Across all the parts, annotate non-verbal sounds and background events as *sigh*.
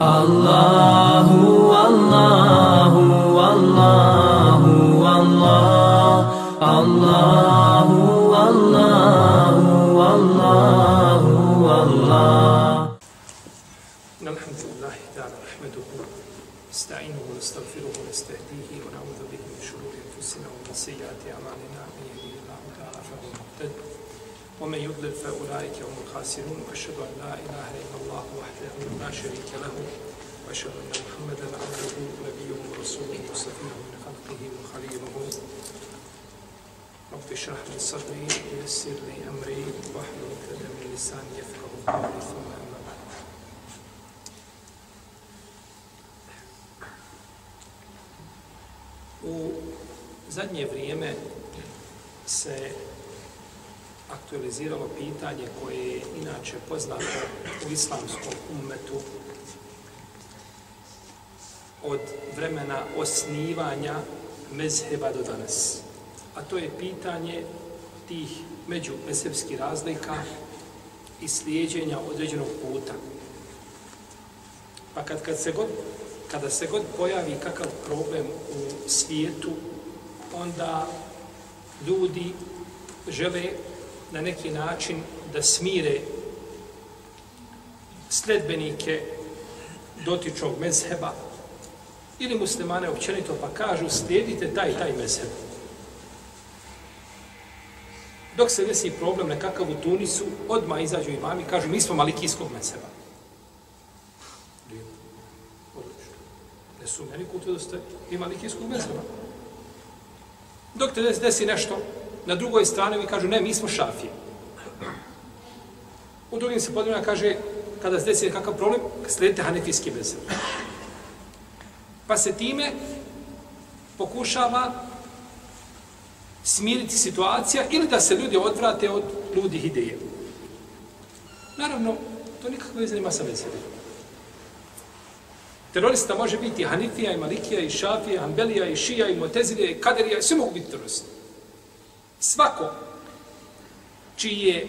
الله والله والله والله الله والله والله والله الحمد لله تعالى نحمده نستعينه ونستغفره ونستهديه ونعوذ به من شرور أنفسنا ومن سيئات أعمالنا من يهده الله تعالى فهو المهتد ومن يضلل فأولئك هم الخاسرون وأشهد أن لا إله إلا الله وحده لا شريك له وأشهد أن محمدا عبده ونبيه ورسوله وصفيه من خلقه وخليله. رب اشرح لي صدري ويسر لي أمري واحلل عقدة من لساني يفقه قولي ثم أما بعد. U zadnje vrijeme se aktualiziralo pitanje koje je inače poznato u islamskom ummetu od vremena osnivanja mezheba do danas. A to je pitanje tih među mezhebskih razlika i slijedženja određenog puta. Pa kad, kad se god, kada se god pojavi kakav problem u svijetu, onda ljudi žele na neki način da smire sledbenike dotičnog mezheba ili muslimane općenito pa kažu slijedite taj taj mezheb. Dok se desi problem nekakav u Tunisu, odma izađu imami i kažu mi smo malikijskog mezheba. Odlično. Ne su meni kutu da ste i malikijskog mezheba. Dok te desi nešto, na drugoj strani mi kažu ne, mi smo šafije. U drugim se podrema kaže, kada se desi kakav problem, sledite hanefijski mezheb. Pa se time pokušava smiriti situacija ili da se ljudi odvrate od ludih ideje. Naravno, to nikakve veze nema sa mezhebom. Terorista može biti Hanifija, i Malikija, i Šafija, Ambelija, i Šija, i Motezilija, i Kaderija, sve mogu biti teroristi. Svako čiji je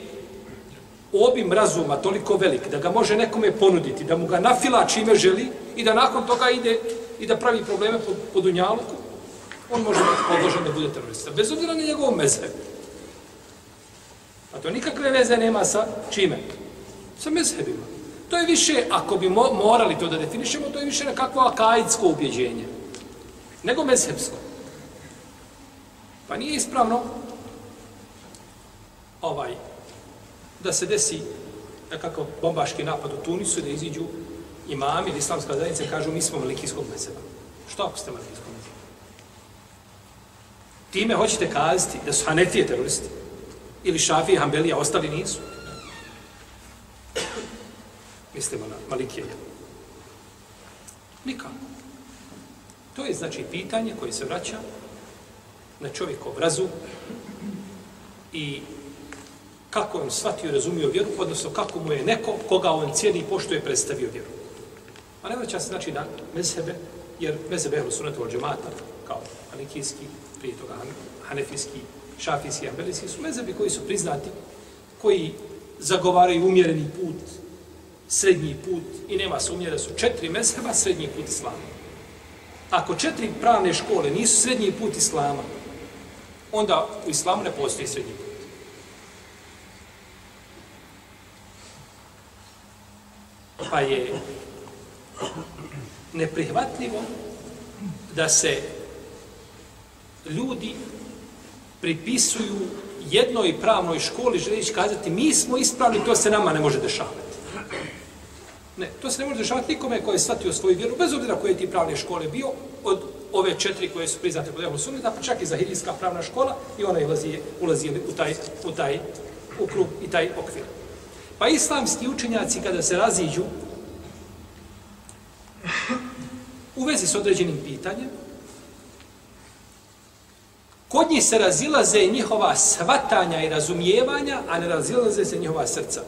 obim razuma toliko velik da ga može nekome ponuditi, da mu ga nafila čime želi i da nakon toga ide i da pravi probleme po, po dunjaluku, on može biti podložen da bude terorista. Bez obzira na njegovom mezhebu. A to nikakve veze nema sa čime? Sa mezhebima. To je više, ako bi mo morali to da definišemo, to je više nekakvo akaidsko ubjeđenje. Nego mezhebsko. Pa nije ispravno ovaj, da se desi nekakav bombaški napad u Tunisu, da iziđu imami ili islamska zajednica kažu mi smo malikijskog mezeba. Što ako ste malikijskog mezeba? Time hoćete kazati da su Hanefije teroristi ili Šafije, Hanbelija, ostali nisu. Mislimo na Malikije. Nikako. To je znači pitanje koje se vraća na čovjekov razum i kako on shvatio i razumio vjeru, odnosno kako mu je neko koga on cijeni i poštuje predstavio vjeru. A ne vraća se znači na mezhebe, jer mezhebe ehlu sunetu od džemata, kao alikijski, prije toga hanefijski, šafijski, ambelijski, su mezhebi koji su priznati, koji zagovaraju umjereni put, srednji put i nema sumnje da su četiri mezheba srednji put islama. Ako četiri pravne škole nisu srednji put islama, onda u islamu ne postoji srednji put. Pa je neprihvatljivo da se ljudi pripisuju jednoj pravnoj školi želeći kazati mi smo ispravni, to se nama ne može dešavati. Ne, to se ne može dešavati nikome koji je shvatio svoju vjeru, bez obzira koje ti pravne škole bio, od ove četiri koje su priznate kod Ehlu Sunnita, pa čak i Zahirijska pravna škola, i ona ulazi, ulazi u taj, u taj u krug i taj okvir. Pa islamski učenjaci kada se raziđu u vezi s određenim pitanjem, kod njih se razilaze njihova svatanja i razumijevanja, a ne razilaze se njihova srca.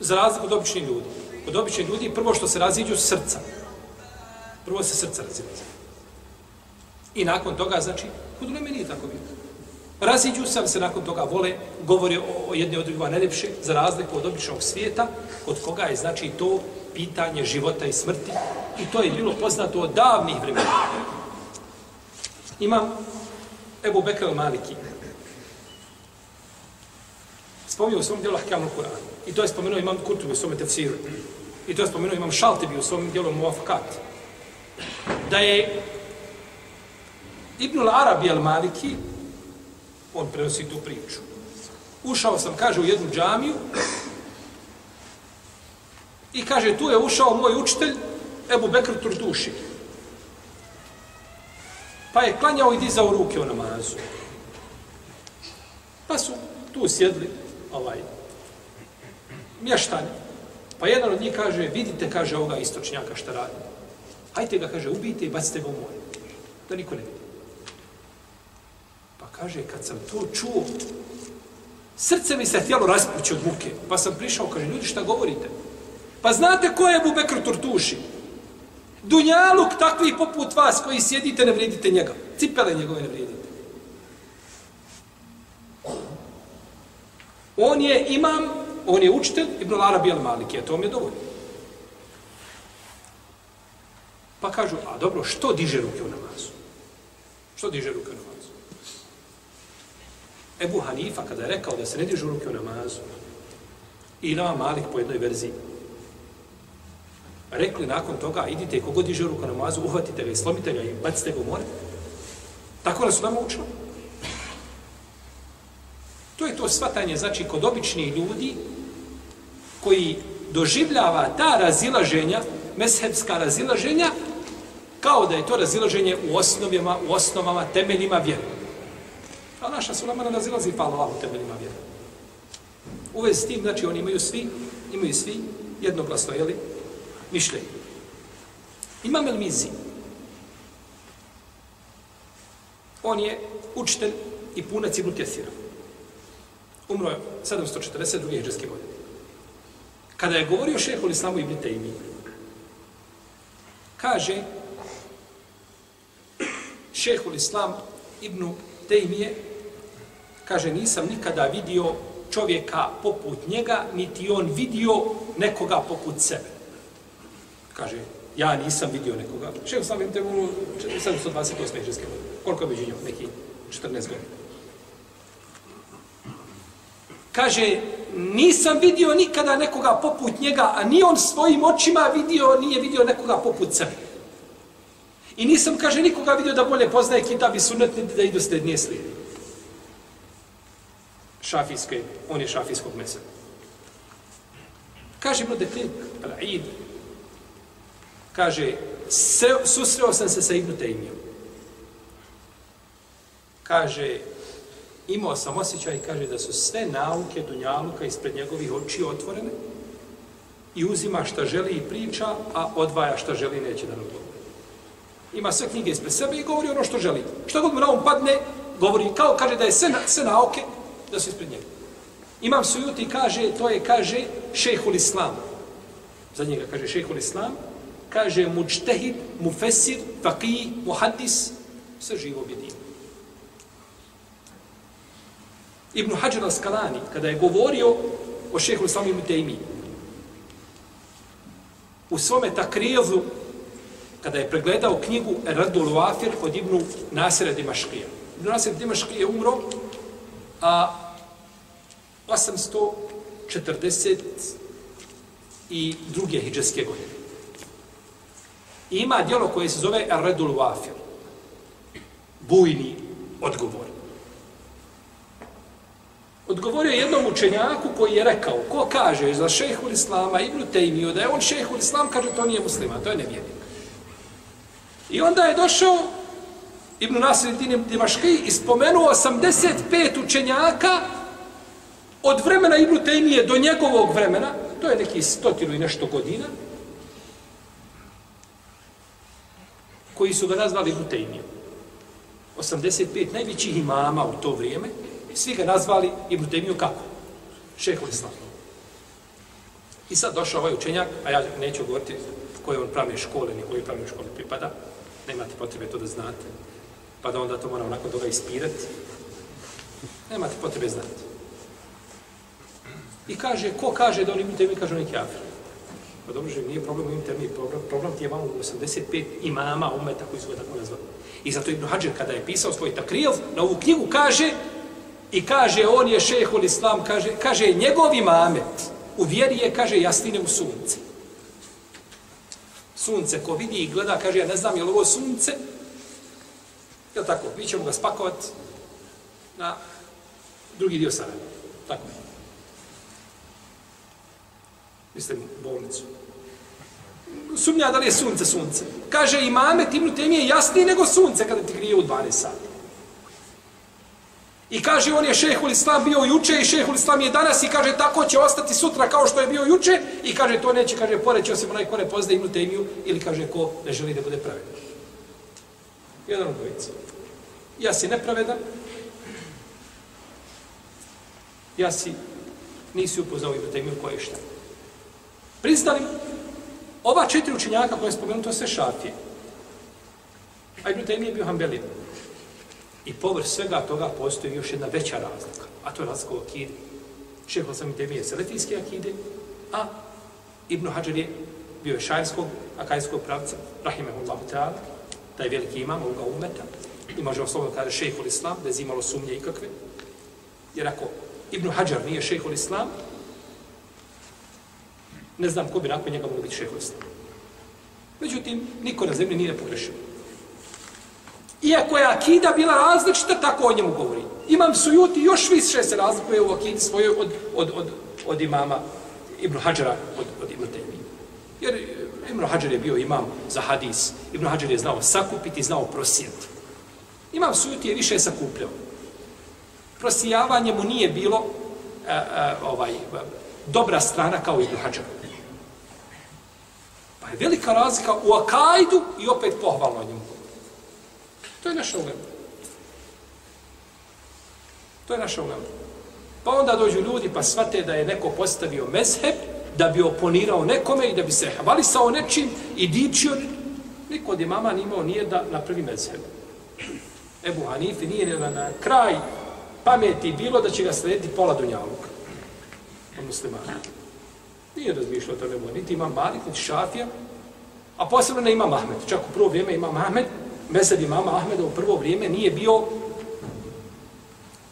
Za razliku od običnih ljudi. Kod običnih ljudi prvo što se raziđu srca. Prvo se srca razilaze. I nakon toga, znači, kod uleme nije tako bilo. Raziđu se, ali se nakon toga vole, govore o, jedne od drugima najljepše, za razliku od običnog svijeta, kod koga je znači to pitanje života i smrti. I to je bilo poznato od davnih vremena. Imam Ebu Bekr al-Maliki. Spomnio u svom dijelu Ahkamu Kur'an. I to je spomenuo Imam Kurtubi u svom tefsiru. I to je spomenuo Imam Šaltibi u svom dijelu Muafakat. Da je Ibnul Arabi al-Maliki, on prenosi tu priču. Ušao sam, kaže, u jednu džamiju i kaže, tu je ušao moj učitelj, Ebu Bekr Turduši. Pa je klanjao i dizao ruke u namazu. Pa su tu sjedli ovaj, mještani. Pa jedan od njih kaže, vidite, kaže ovoga istočnjaka šta radi. Hajte ga, kaže, ubijte i bacite ga u more. Da niko ne vidi. Kaže, kad sam to čuo, srce mi se htjelo raspući od muke. Pa sam prišao, kaže, ljudi šta govorite? Pa znate ko je Ebu Bekr Tortuši? Dunjaluk takvi poput vas koji sjedite, ne vredite njega. Cipele njegove ne vredite. On je imam, on je učitelj Ibn Arabi al-Maliki, a to mi je dovoljno. Pa kažu, a dobro, što diže ruke u namazu? Što diže ruke u namazu? Ebu Hanifa, kada je rekao da se ne dižu ruke u namazu, i Imam Malik po jednoj verziji, rekli nakon toga, idite, kogod diže ruku na namazu, uhvatite ga i slomite ga i bacite ga u more. Tako nas su nama učili. To je to svatanje, znači, kod običnih ljudi koji doživljava ta razilaženja, meshebska razilaženja, kao da je to razilaženje u osnovima, u osnovama, temeljima vjere. A naša su nama razilazi pa Allah u temeljima vjera. Uvez s tim, znači, oni imaju svi, imaju svi jednoglasno, jeli, mišljenje. Imam El Mizi. On je učitelj i punac Ibn Kethira. Umro je 742. hijđarske godine. Kada je govorio šehu Islamu Ibn Taymi, kaže šehu Islam Ibn Taymi kaže nisam nikada vidio čovjeka poput njega, niti on vidio nekoga poput sebe. Kaže, ja nisam vidio nekoga. Šeho sam im te u 728. hijđarske godine. Koliko je među njom? Neki 14 godina. Kaže, nisam vidio nikada nekoga poput njega, a ni on svojim očima vidio, nije vidio nekoga poput sebe. I nisam, kaže, nikoga vidio da bolje poznaje kitab i sunet, da idu srednije slijedi. Šafijske, on je šafijskog mesa. Kaže, Ibn deklin, Al-Aid, kaže, susreo sam se sa Ibn Tejmijom. Kaže, imao sam osjećaj, kaže, da su sve nauke Dunjaluka ispred njegovih oči otvorene i uzima šta želi i priča, a odvaja šta želi i neće da nam govori. Ima sve knjige ispred sebe i govori ono što želi. Šta god mu na um padne, govori kao, kaže da je sve, sve nauke da su ispred njega. Imam sujuti, kaže, to je, kaže, šehul islam. Za njega kaže šehul islam, kaže mučtehid, mufesir, faqih, muhaddis, sve živo objedinio. Ibn Hajar al-Skalani, kada je govorio o šehu Islamu ibn Taymi, u svome takrijevu, kada je pregledao knjigu Radul Wafir od Ibn Nasira Dimaškija. Ibn Nasir Dimaškija je umro a 840 i druge hijđarske godine. I ima dijelo koje se zove Erdul Wafir. Bujni odgovor. Odgovorio jednom učenjaku koji je rekao, ko kaže za šehu Islama Ibn Tejmiju da je on šehu Islam, kaže to nije muslima, to je nevjernik. I onda je došao Ibn Nasir Dimaški ispomenuo spomenuo 85 učenjaka od vremena Ibn Tejmije do njegovog vremena, to je neki stotinu i nešto godina, koji su ga nazvali Ibn Tejmijom. 85 najvećih imama u to vrijeme, svi ga nazvali Ibn Tejmiju kako? Šehol Islam. I sad došao ovaj učenjak, a ja neću govoriti koje on pravne škole, ni koje pravne škole pripada, nemate potrebe to da znate, pa da onda to mora nakon toga ispirati. Nemate potrebe znati. I kaže, ko kaže da on Ibn Temi kaže on je kafir? Pa dobro, že nije problem u Ibn Temi, problem, problem ti je malo 85 imama umeta koji su ga tako nazvali. I zato Ibn Hajar kada je pisao svoj takrijev, na ovu knjigu kaže, i kaže, on je šehol islam, kaže, kaže, njegov imamet u vjeri je, kaže, jasnine u sunce. Sunce, ko vidi i gleda, kaže, ja ne znam je li ovo sunce, je tako, mi ćemo ga spakovati na drugi dio Sarajeva. Tako je. Mislim, bolnicu. Sumnja da li je sunce sunce. Kaže, imame Ibn Temije jasnije nego sunce kada ti grije u 12 sati. I kaže, on je šehul islam bio juče i šehul islam je danas i kaže, tako će ostati sutra kao što je bio juče i kaže, to neće, kaže, poreći osim onaj ko ne pozna Ibn Temiju ili kaže, ko ne želi da bude pravedan. Jedan od dvojice. Ja si nepravedan, ja si nisi upoznao Ibn Temiju koje šta. Priznali, ova četiri učenjaka koje je spomenuto se šafije. A Ibn Temije je bio Hanbelin. I površ svega toga postoji još jedna veća razlika. A to je razlika u akidi. Šeho sam Temije je seletijske akide, a Ibn Hajar je bio je šajskog, akajskog pravca, rahimehullahu ta'ala, taj veliki imam ovoga umeta. I možemo slobodno kada šejhul islam, bez imalo sumnje ikakve. Jer ako Ibn Hajar nije šejhul islam, ne znam ko bi nakon njega mogu biti šejhul islam. Međutim, niko na zemlji nije pogrešio. Iako je akida bila različita, tako o njemu govori. Imam sujuti, još više se razlikuje u akidi svojoj od, od, od, od imama Ibn Hajara, od, od Ibn Taymi. Jer Ibn Hajar je bio imam za hadis. Ibn Hajar je znao sakupiti, znao prosijeti. Imam sujuti je više sakupljao. Prosijavanje mu nije bilo a, a, ovaj, dobra strana kao Ibn Hajar. Pa je velika razlika u akajdu i opet pohvalno njemu. To je naša ulema. To je naša ulema. Pa onda dođu ljudi pa shvate da je neko postavio mezheb, da bi oponirao nekome i da bi se hvalisao nečim i dičio. Niko od imama nimao nije da napravi mezheb. Ebu Hanifi nije na, na kraj pameti bilo da će ga slediti pola Dunjaluka. On muslimana. Nije razmišljao to nebo. Niti imam Malik, niti Šafija, a posebno ne ima Mahmed. Čak u prvo vrijeme ima Mahmed, mezheb imama Ahmeda u prvo vrijeme nije bio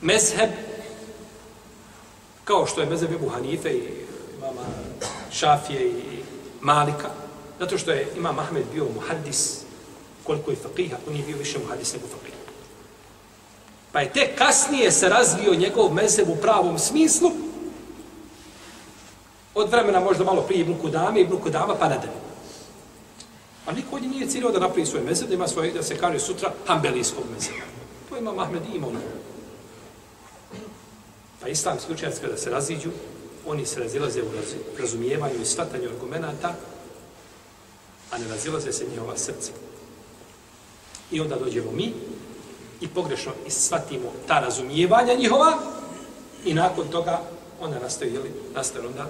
mezheb kao što je mezheb Ebu Hanife i Šafije i Malika, zato što je imam Ahmed bio muhaddis koliko je faqih, on je bio više muhaddis nego faqih. Pa je te kasnije se razvio njegov mezheb u pravom smislu, od vremena možda malo prije Ibn Kudame, Ibn Kudama pa nadalje. A niko od njih nije ciljao da napravi svoj mezheb, da ima svoj, da se kaže sutra hambelijskog mezeba. To ima Mahmed i imao. Pa islamski učenjaci kada se raziđu, oni se razilaze u razumijevanju i shvatanju argumenta, a ne razilaze se njihova srca. I onda dođemo mi i pogrešno shvatimo ta razumijevanja njihova i nakon toga onda nastaje, jeli, nastaje onda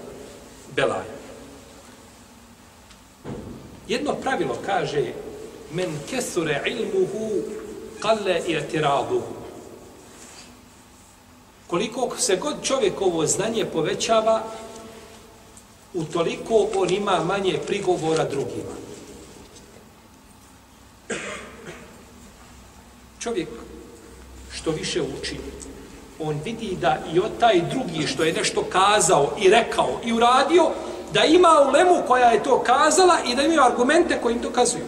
belaja. Jedno pravilo kaže men kesure ilmuhu kalle i atiraduhu. Koliko se god čovjekovo znanje povećava, utoliko on ima manje prigovora drugima. Čovjek što više uči, on vidi da i od taj drugi što je nešto kazao i rekao i uradio, da ima ulemu koja je to kazala i da imaju argumente koji im dokazuju.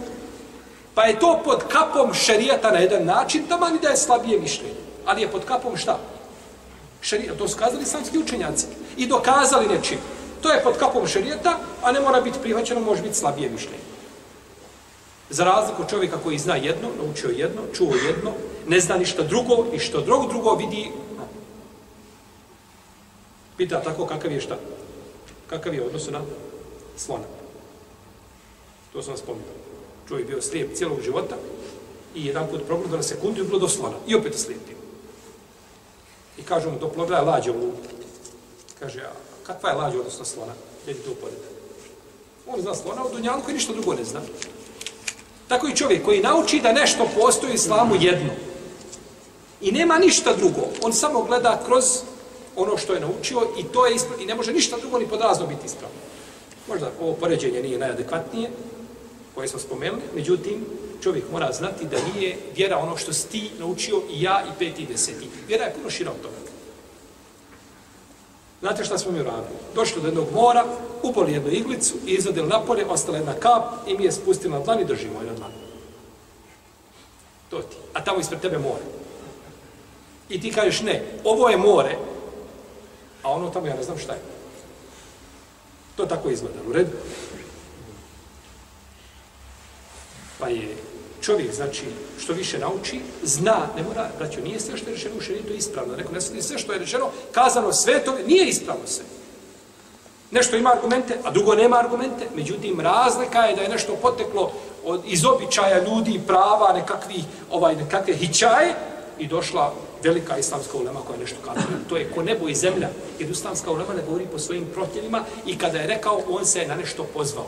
Pa je to pod kapom šerijata na jedan način, da mani da je slabije mišljenje. Ali je pod kapom šta? Šerijata, to su kazali islamski učenjaci. I dokazali nečim. To je pod kapom šerijeta, a ne mora biti prihvaćeno, može biti slabije mišljenje. Za razliku čovjeka koji zna jedno, naučio jedno, čuo jedno, ne zna ništa drugo i što drugo drugo vidi, pita tako kakav je šta? Kakav je odnos na slona? To sam vam spominao. Čovjek bio slijep cijelog života i jedan put progledao na sekundu i bilo do slona. I opet slijepio. I kažu mu, doplo je lađa u Kaže, a kakva je lađa odnosno slona? Gdje to upodete? On zna slona, u Dunjalku i ništa drugo ne zna. Tako i čovjek koji nauči da nešto postoji islamu jedno. I nema ništa drugo. On samo gleda kroz ono što je naučio i to je ispravno. I ne može ništa drugo ni podrazno biti ispravno. Možda ovo poređenje nije najadekvatnije, koje smo spomenuli, međutim, čovjek mora znati da nije vjera ono što si ti naučio i ja i peti i deseti. Vjera je puno šira od toga. Znate šta smo mi uradili? Došli do jednog mora, upali jednu iglicu i izvadili napolje, ostala jedna kap i mi je spustili na dlan i držimo je na dlan. To ti. A tamo ispred tebe more. I ti kažeš ne, ovo je more, a ono tamo ja ne znam šta je. To tako izgleda, u redu? Pa je čovjek, znači, što više nauči, zna, ne mora, braćo, nije sve što je rečeno u šerijetu ispravno. Rekom, ne sve što je rečeno, kazano sve to, nije ispravno sve. Nešto ima argumente, a drugo nema argumente. Međutim, razlika je da je nešto poteklo od, iz običaja ljudi, prava, nekakvi, ovaj, nekakve hićaje i došla velika islamska ulema koja nešto kaže. To je ko nebo i zemlja. Jer islamska ulema ne govori po svojim protivima i kada je rekao, on se je na nešto pozvao.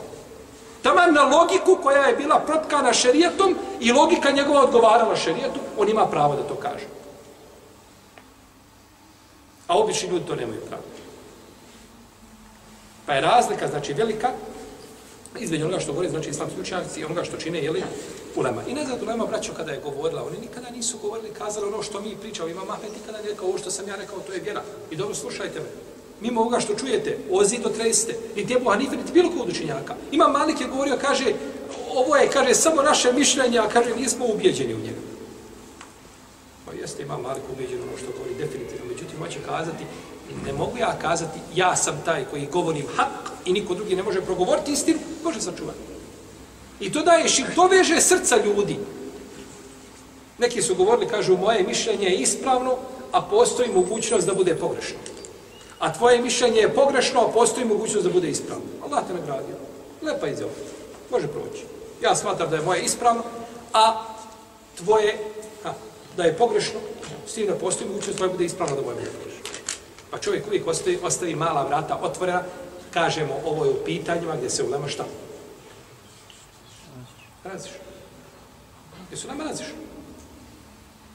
Taman na logiku koja je bila protkana šerijetom i logika njegova odgovarala šerijetu, on ima pravo da to kaže. A obični ljudi to nemaju pravo. Pa je razlika, znači, velika između onoga što govori, znači, islamski učenjaci i onoga što čine, jeli, ulema. I ne znam, ulema, braćo, kada je govorila, oni nikada nisu govorili, kazali ono što mi pričao, ima Mahmed, nikada nije rekao ovo što sam ja rekao, to je vjera. I dobro, slušajte me, mimo ovoga što čujete, ozi do treste, ni Ebu Hanife, niti bilo kod učenjaka. Ima Malik je govorio, kaže, ovo je, kaže, samo naše mišljenje, a kaže, nismo ubjeđeni u njega. Pa jeste, ima Malik ubjeđen ono što govori definitivno, međutim, hoće kazati, ne mogu ja kazati, ja sam taj koji govorim hak i niko drugi ne može progovoriti istinu, može sačuvati. I to daje šim, to veže srca ljudi. Neki su govorili, kažu, moje mišljenje je ispravno, a postoji mogućnost da bude pogrešno a tvoje mišljenje je pogrešno, a postoji mogućnost da bude ispravno. Allah te nagradio. Lepa izjava. Može proći. Ja smatram da je moje ispravno, a tvoje ha, da je pogrešno, s tim da postoji mogućnost da tvoje bude ispravno da moje bude pogrešno. Pa čovjek uvijek ostavi, ostavi mala vrata otvorena, kažemo ovo je u pitanjima gdje se ulema šta? Raziš. Gdje su nama raziš?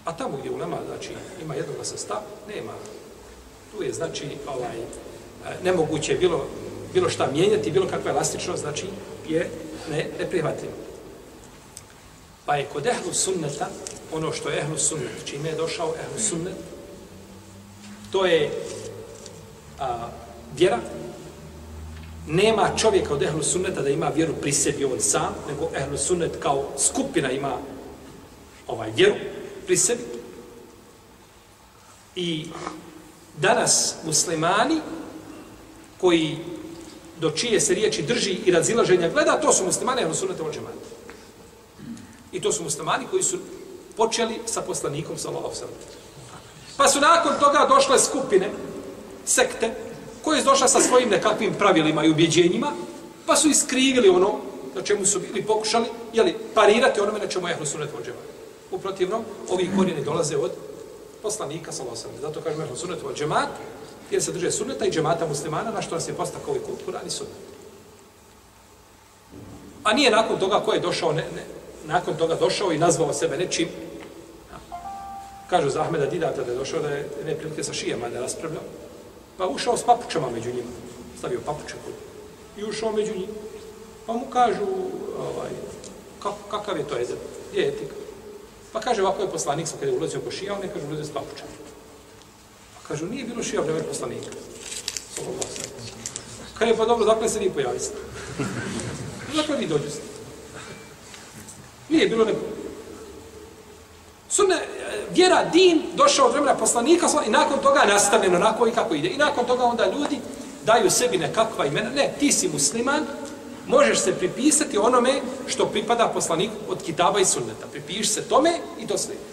A tamo gdje ulema, znači, ima jednog sa stav, nema tu je znači ovaj e, nemoguće bilo bilo šta mijenjati, bilo kakva elastičnost, znači je ne neprihvatljivo. Pa je kod ehlu sunneta, ono što je ehlu sunnet, čime je došao ehlu sunnet, to je a, vjera. Nema čovjeka od ehlu sunneta da ima vjeru pri sebi on sam, nego ehlu sunnet kao skupina ima ovaj vjeru pri sebi. I danas muslimani koji do čije se riječi drži i razilaženja gleda, to su muslimani, ono sunete od džemata. I to su muslimani koji su počeli sa poslanikom sa Allahom Pa su nakon toga došle skupine, sekte, koje su došle sa svojim nekakvim pravilima i ubjeđenjima, pa su iskrivili ono na čemu su bili pokušali, jeli, parirati onome na čemu je Hrusunet vođeva. Uprotivno, ovi korijeni dolaze od poslanika sa losam. Zato kažemo ehlu sunnetu od džemat, jer se drže sunneta i džemata muslimana, na što nas je postakao i Kur'an i sunnet. A nije nakon toga ko je došao, ne, ne, nakon toga došao i nazvao sebe nečim. Kažu za Ahmeda Didata da je došao da je ne prilike sa šijama da raspravljao. Pa ušao s papučama među njima. Stavio papuče kod. I ušao među njima. Pa mu kažu, ovaj, kakav je to jezik? Je etika. Pa kaže ovako je poslanik sa kada je ulazio po šija, on je kaže ulazio s papučama. Pa kažu, nije bilo šija vreme poslanika. Kaže, pa dobro, dakle se vi pojaviste. *laughs* Dakle vi dođu Nije bilo neko. Sunne, vjera, din, došao od vremena poslanika i nakon toga nastavljeno nakon i kako ide. I nakon toga onda ljudi daju sebi nekakva imena. Ne, ti si musliman, možeš se pripisati onome što pripada poslaniku od kitaba i sunneta. Pripiš se tome i to slijedi.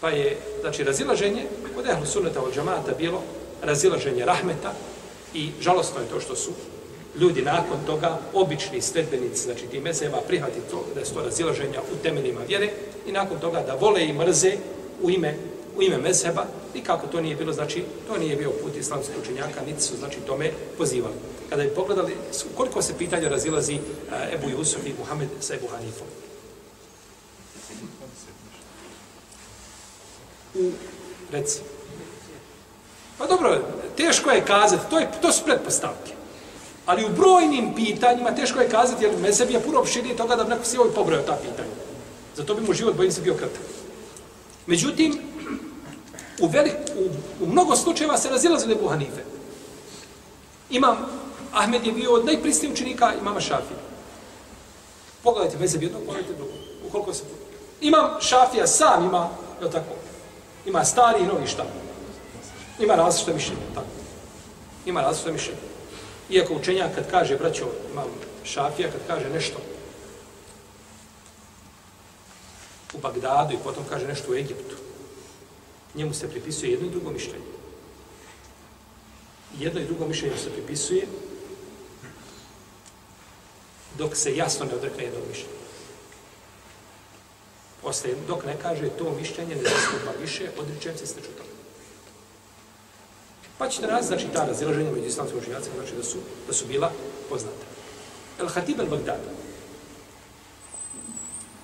Pa je, znači, razilaženje od ehlu sunneta od džamata bilo razilaženje rahmeta i žalostno je to što su ljudi nakon toga, obični sledbenici, znači ti mezeva, prihvati to da je to razilaženja u temeljima vjere i nakon toga da vole i mrze u ime u ime mezheba i kako to nije bilo, znači, to nije bio put islamskih učenjaka, niti su, znači, tome pozivali. Kada bi pogledali, koliko se pitanja razilazi uh, Ebu Jusuf i Muhammed sa Ebu Hanifom. U, reci. Pa dobro, teško je kazati, to, je, to su pretpostavke. Ali u brojnim pitanjima teško je kazati, jer mezeb je puno opširnije toga da bi neko si ovaj pobrojao ta pitanja. Zato bi mu život, bojim se, bio kratak. Međutim, u, velik, u, u mnogo slučajeva se razilaze Ebu Hanife. Imam, Ahmed je bio od najpristijih učenika imama Šafija. Pogledajte mezeb jednog, pogledajte drugog. Ukoliko se... Imam Šafija sam ima, je tako? Ima stari i novi štab. Ima različite mišljenje, tako. Ima različite mišljenje. Iako učenjak kad kaže, braćo, imam Šafija, kad kaže nešto u Bagdadu i potom kaže nešto u Egiptu, njemu se pripisuje jedno i drugo mišljenje. Jedno i drugo mišljenje se pripisuje dok se jasno ne odrekne jednog mišljenja. Ostaje, dok ne kaže to mišljenje ne zastupa više, odričem se sliču toga. Pa ćete raz, znači, ta razilaženja među islamskim učenjacima, znači da su, da su bila poznata. El Hatib el Bagdad.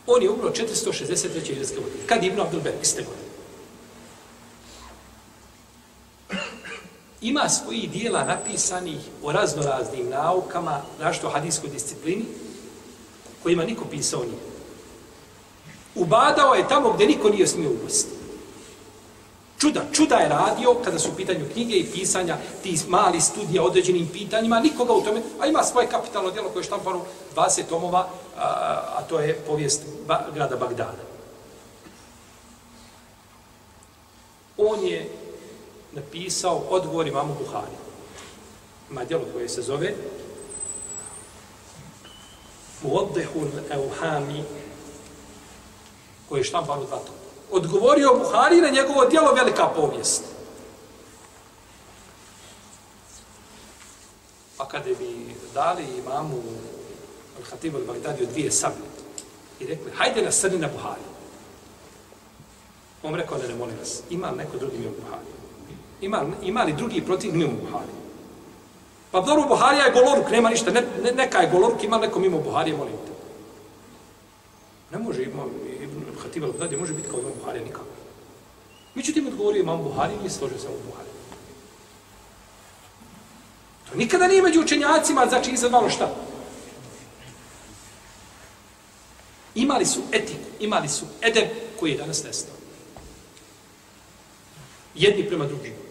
On je umro 463. hiljadske godine. Kad je Ibn Abdul Ber, iste godine. Ima svoji dijela napisanih o raznoraznim naukama, našto hadijskoj disciplini, kojima niko pisao nije. Ubadao je tamo gdje niko nije smio upustiti. Čuda, čuda je radio kada su u pitanju knjige i pisanja ti mali studija određenim pitanjima, nikoga u tome, a ima svoje kapitalno djelo koje je štampano 20 tomova, a, a to je povijest ba, grada Bagdada. On je napisao odgovor imamu Buhari. Ima djelo koje se zove Muoddehun Euhami, koji je štampano dva toma odgovorio Buhari na njegovo djelo velika povijest. Pa kada bi dali imamu Al-Hatibu al-Baghdadi dvije sablje i rekli, hajde na srni na Buhari. On rekao, ne, ne, molim vas, ima neko drugi mimo Buhari? Ima, ima li drugi protiv mimo Buhari? Pa dobro, Buharija je goloruk, nema ništa, ne, ne, neka je goloruk, ima neko mimo Buharije, molim te. Ne može, ima, Khatib al-Baghdadi može biti kao imam Buharija nikako. Međutim, odgovorio imam Buhari, nije složio se u Buhari. To nikada nije među učenjacima, znači izadvalo šta? Imali su etiku, imali su edeb koji je danas nestao. Jedni prema drugima.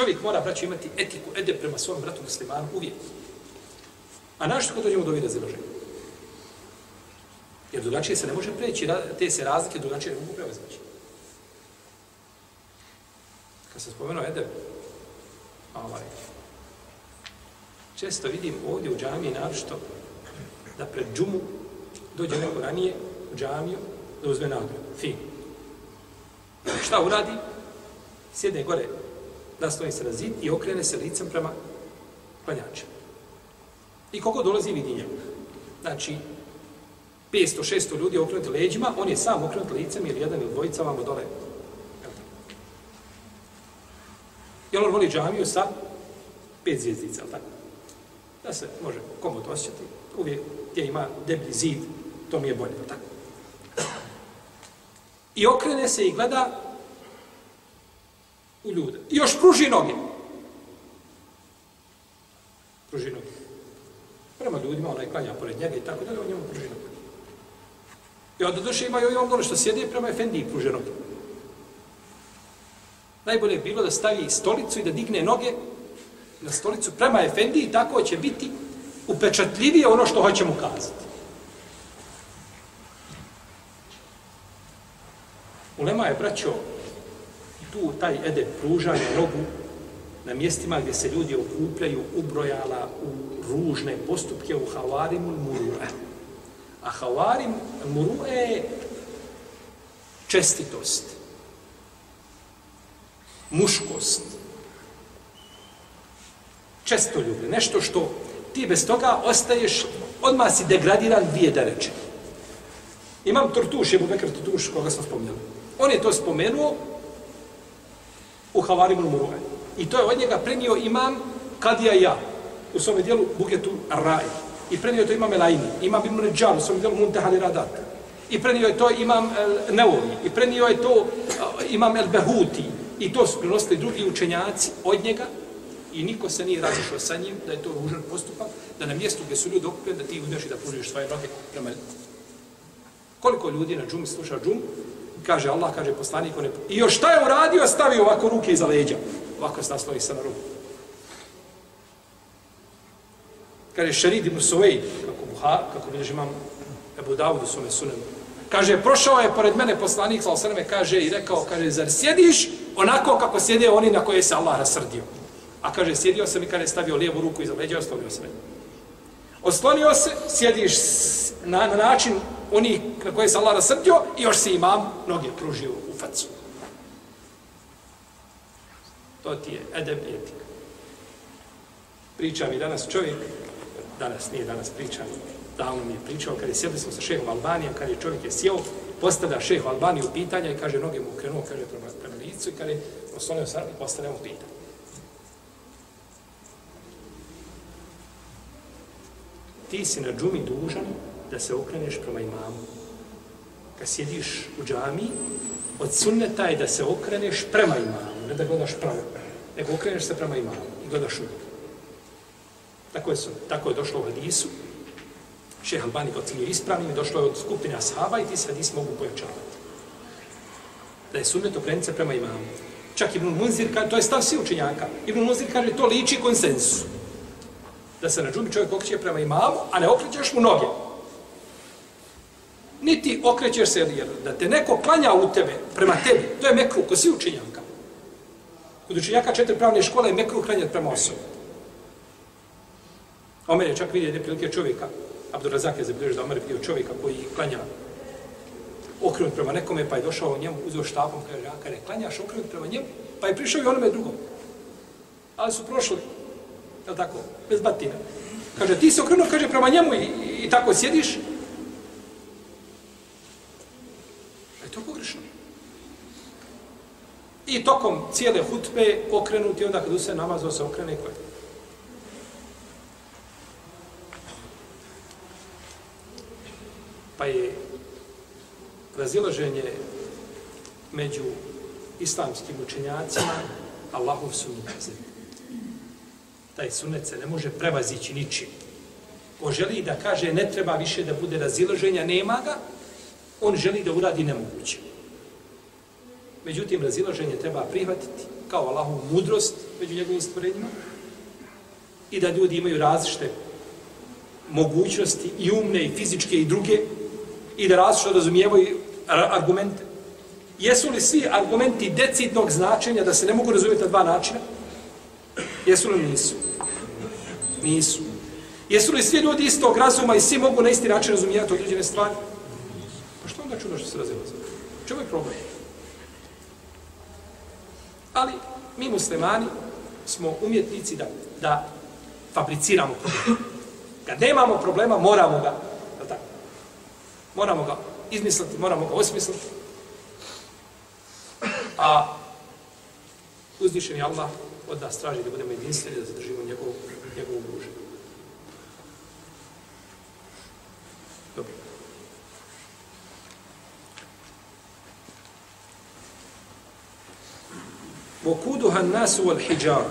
Čovjek mora, braću, imati etiku, ede prema svom bratu muslimanu uvijek. A našto kad dođemo do ovih razilaženja? Jer drugačije se ne može preći, te se razlike drugačije ne mogu prevezati. Kad sam spomenuo Edeb, ovaj, često vidim ovdje u džamiji našto da pred džumu dođe neko ranije u džamiju da uzme nagradu. Fin. Šta uradi? Sjedne gore, nastoji se na zid i okrene se licem prema klanjačima. I koliko dolazi vidi njega. Znači, 500-600 ljudi okrenuti leđima, on je sam okrenut licem ili jedan ili dvojica vamo dole. Jel on voli džamiju sa pet zvijezdica, ali tako? Da se može komod osjećati. Uvijek gdje ima deblji zid, to mi je bolje, tako? I okrene se i gleda u ljude. I još pruži noge. Pruži noge. Prema ljudima, onaj klanja pored njega i tako dalje, on njemu pruži noge. I onda duše imaju i on dole što sjede prema Efendiji pruženog. Najbolje je bilo da stavi stolicu i da digne noge na stolicu prema Efendiji, tako će biti upečatljivije ono što hoćemo kazati. Ulema je braćo tu taj ede pružanja nogu na mjestima gdje se ljudi okupljaju ubrojala u ružne postupke u havarimu murue. A havarim muru'e je čestitost, muškost, često ljubi, nešto što ti bez toga ostaješ, odmah si degradiran dvije da reče. Imam Tortuš, Ebu Bekr Tortuš, koga sam spomenuo. On je to spomenuo u Havarimu Muru'e. I to je od njega prenio imam Kadija ja u svome dijelu Bugetu Raj. I prenio to imam Elaini, imam Ibn Ređal u svom dijelu Muntehali Radat. I prenio je to imam eh, El Neovi, i prenio je to eh, imam El Behuti, i to su prenosili drugi učenjaci od njega, i niko se nije razišao sa njim, da je to ružan postupak, da na mjestu gdje su ljudi okupili, da ti uđeš i da pružiš svoje noge prema Koliko ljudi na džumi sluša džum, kaže Allah, kaže poslanik, on je... i još šta je uradio, stavio ovako ruke iza leđa. Ovako se nasloni se na ruku. Kaže Šerid ibn Suvej, kako, Buha, kako bilježi imam Ebu Davudu svome sunenu. Kaže, prošao je pored mene poslanik, sa osrme, kaže i rekao, kaže, zar sjediš onako kako sjede oni na koje se Allah rasrdio? A kaže, sjedio sam i kaže, stavio lijevu ruku iza leđa ostavio sam. Oslonio se, sjediš na, na način oni na koje se Allah rasrdio i još se imam noge pružio u facu. To ti je edeb i etika. Priča mi danas čovjek, danas nije danas priča, davno mi je pričao, kad je sjedli smo sa šehom Albanijom, kad je čovjek je sjeo, postavlja šehu Albaniju pitanja i kaže, noge mu krenuo, kaže, prema, prema licu i kaže, oslonio sam i postavlja mu pitanje. Ti si na džumi dužan da se okreneš prema imamu. Kad sjediš u džami, od sunneta je da se okreneš prema imamu, ne da gledaš pravo, nego okreneš se prema imamu i gledaš u njega. Tako je, su, tako je došlo u hadisu. Šeha Albani kao cilje ispravnim, došlo je od skupine ashaba i ti se hadis mogu pojačavati. Da je sunnet okrenut se prema imamu. Čak Ibn Munzir, to je stav svi učenjaka, Ibn Munzir kaže to liči konsensu. Da se na džumi čovjek okreće prema imamu, a ne okrećeš mu noge. Niti okrećeš se, jer da te neko klanja u tebe, prema tebi, to je mekru, ko si učinjanka. Kod učinjaka četiri pravne škole je mekru klanjati prema osobi. Omer je čak vidio jedne prilike čovjeka, Abdurazak je zabilježio da Omer je vidio čovjeka koji klanja okrenut prema nekome, pa je došao njemu, uzeo štapom, kaže, a kada klanjaš okrenut prema njemu, pa je prišao i onome drugom. Ali su prošli, je tako, bez batina. Kaže, ti se okrenuo, kaže, prema njemu i, i, i tako sjediš. A je to pogrešno. I tokom cijele hutbe okrenuti, onda kad se namazao se okrene koje. pa je razilaženje među islamskim učenjacima Allahov sunnet. Taj sunnet se ne može prevazići ničim. Ko želi da kaže ne treba više da bude razilaženja, nema ga, on želi da uradi nemoguće. Međutim, razilaženje treba prihvatiti kao Allahovu mudrost među njegovim stvorenjima i da ljudi imaju različite mogućnosti i umne i fizičke i druge i da različno razumijevaju argumente. Jesu li svi argumenti decidnog značenja da se ne mogu razumjeti na dva načina? Jesu li nisu? Nisu. Jesu li svi ljudi istog razuma i svi mogu na isti način razumijeti određene stvari? Koga čudo što se razilaze? Čemu je problem? Ali mi muslimani smo umjetnici da, da fabriciramo problem. Kad nemamo problema, moramo ga Moramo ga izmisliti, moramo ga osmisliti. A uzvišen je Allah od nas traži da budemo jedinstveni, da zadržimo njegovu, njegovu družinu. Vokuduha nasu wal hijjar.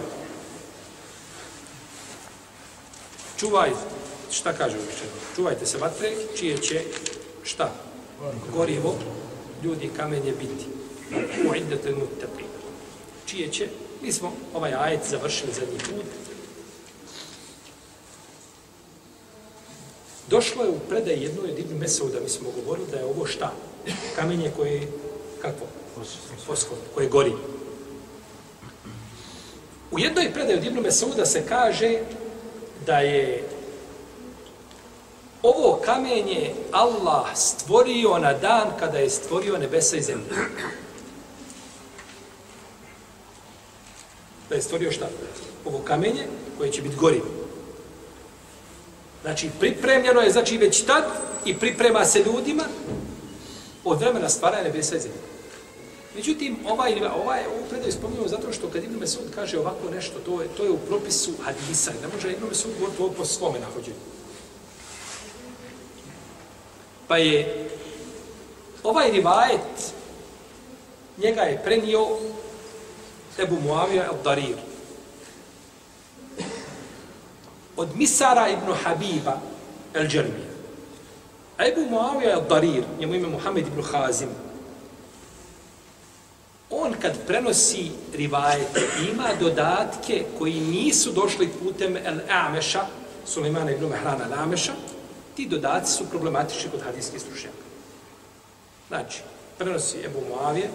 Čuvaj, šta kažu učenje? Čuvajte se vatre, čije će, šta? Gorjevo, ljudi kamenje biti. Uindete mutapi. Čije će? Mi smo ovaj ajet završili zadnji put. Došlo je u predaj jedno jedinu mesovu da mi smo govorili da je ovo šta? Kamenje koje je, kako? Poskod, koje gori. U jednoj predaju od Ibnu Mesauda se kaže da je ovo kamenje Allah stvorio na dan kada je stvorio nebesa i zemlju. Da je stvorio šta? Ovo kamenje koje će biti gorivo. Znači, pripremljeno je, znači, već tad i priprema se ljudima od vremena stvaranja nebesa i zemlje. Međutim, ovaj, ovaj, ovu predaju spominjamo zato što kad Ibn Mesud kaže ovako nešto, to je, to je u propisu hadisa. Ne može Ibn Mesud govoriti ovo po svome nahođenju. Pa je Ovaj rivajet, njega je prenio Ebu Muavija al-Darir. Od Misara ibn Habiba al-Džermija. Ebu Muavija al-Darir, njemu ime Muhammed ibn Hazim, on kad prenosi rivajete, ima dodatke koji nisu došli putem el-Ameša, Sulemana ibn Mehrana El-Ameša, ti dodaci su problematični kod hadijskih stručnjaka. Znači, prenosi Ebu Muavije,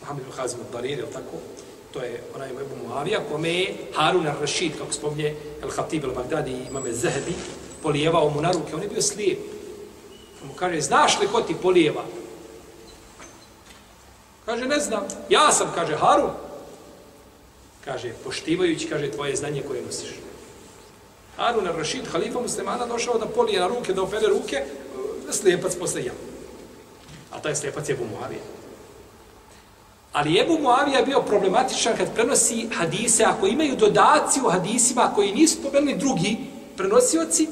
Muhammed ibn Hazim al-Darir, ili tako, to je onaj Ebu Muavija, kome je Harun al-Rashid, kako spomnje El-Khatib al-Baghdadi i imame Zahebi, polijevao mu na ruke, on je bio slijep. On mu kaže, znaš li ko ti polijeva? Kaže, ne znam. Ja sam, kaže, Harun. Kaže, poštivajući, kaže, tvoje znanje koje nosiš. Harun al-Rashid, halifa muslimana, došao da polije na ruke, da opere ruke, e, slijepac posle ja. A taj slijepac je Ebu Muavija. Ali Ebu Muavija je bio problematičan kad prenosi hadise, ako imaju dodaci u hadisima koji nisu pomenuli drugi prenosioci,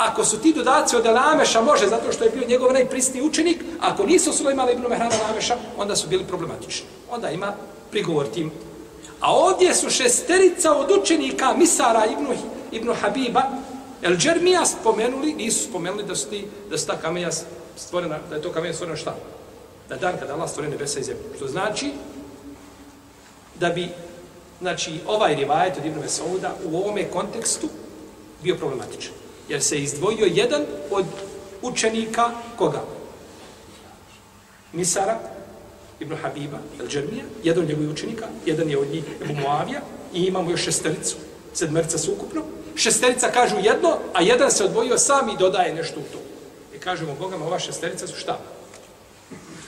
ako su ti dodaci od Alameša, može, zato što je bio njegov najprisniji učenik, ako nisu Sulejmana ibn Mehrana Alameša, onda su bili problematični. Onda ima prigovor tim. A ovdje su šesterica od učenika Misara ibn, ibn Habiba, El Džermija spomenuli, nisu spomenuli da su, ti, da su ta kamenja stvorena, da je to kamenja stvorena šta? Na dan kada Allah stvore nebesa i zemlju. Što znači da bi znači, ovaj rivajet od Ibn Mesauda u ovome kontekstu bio problematičan. Jer se izdvojio jedan od učenika koga? Misara, Ibn Habiba, El Džermija, jedan od njegovih učenika, jedan je od njih Ebu Muavija i imamo još šestericu, sedmerca su ukupno. Šesterica kažu jedno, a jedan se odvojio sam i dodaje nešto u to. I kažemo, Bogama, ova šesterica su šta?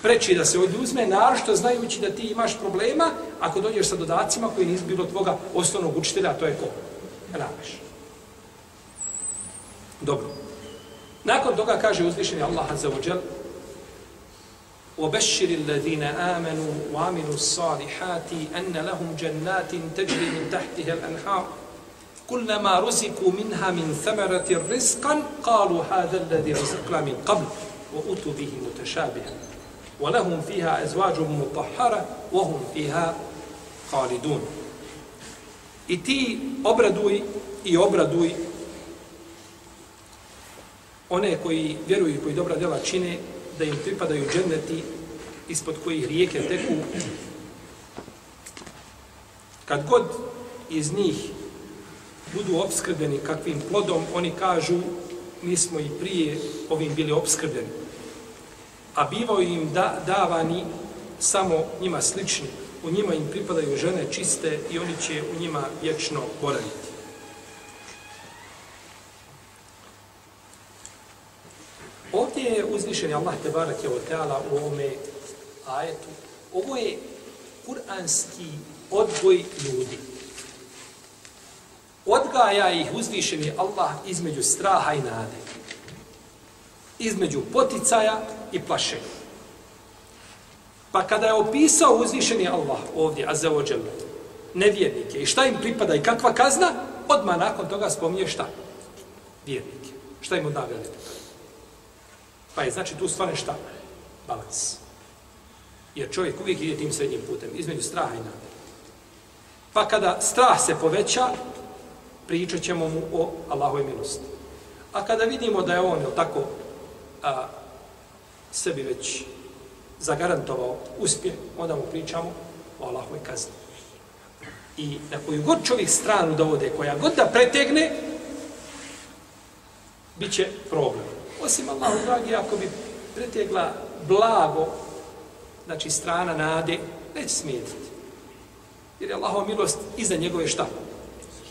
Preči da se oduzme, narošto znajući da ti imaš problema ako dođeš sa dodacima koji nisu bilo tvoga osnovnog učitelja, a to je ko? Rameš. Dobro. Nakon toga kaže uzvišeni Allah Azza wa Jal وَبَشِّرِ الَّذِينَ آمَنُوا وَعَمِلُوا الصَّالِحَاتِ أَنَّ لَهُمْ جَنَّاتٍ تَجْرِي مِنْ تَحْتِهَا الْأَنْحَارُ كُلَّمَا رُزِقُوا مِنْهَا مِنْ ثَمَرَةٍ رِزْقًا قَالُوا هَذَا الَّذِي رُزِقْنَا مِنْ قَبْلِ وَأُتُوا بِهِ مُتَشَابِهًا وَلَهُمْ فِيهَا أَزْوَاجٌ مُطَهَّرَةٌ وَهُمْ فِيهَا خَالِدُونَ I ti obraduj i one koji vjeruju i koji dobra djela čine, da im pripadaju dženneti ispod kojih rijeke teku. Kad god iz njih budu obskrbeni kakvim plodom, oni kažu mi smo i prije ovim bili obskrbeni. A bivao im da, davani samo njima slični. U njima im pripadaju žene čiste i oni će u njima vječno boraviti. Ovdje je uzvišen Allah te barak je teala u ovome ajetu. Ovo je kuranski odgoj ljudi. Odgaja ih uzvišeni Allah između straha i nade. Između poticaja i plašenja. Pa kada je opisao uzvišeni Allah ovdje, a za nevjernike i šta im pripada i kakva kazna, odmah nakon toga spominje šta? Vjernike. Šta im odnavljali pripada? Pa je znači tu stvarno šta? Balans. Jer čovjek uvijek ide tim srednjim putem, između straha i nade. Pa kada strah se poveća, pričat ćemo mu o Allahove milosti. A kada vidimo da je on, je tako, a, sebi već zagarantovao uspjeh, onda mu pričamo o Allahove kazni. I na koju god čovjek stranu da ode, koja god da pretegne, bit će problem. Osim Allahu dragi, ako bi pretegla blago, znači strana nade, neće smijetiti. Jer je Allahova milost iza njegove šta?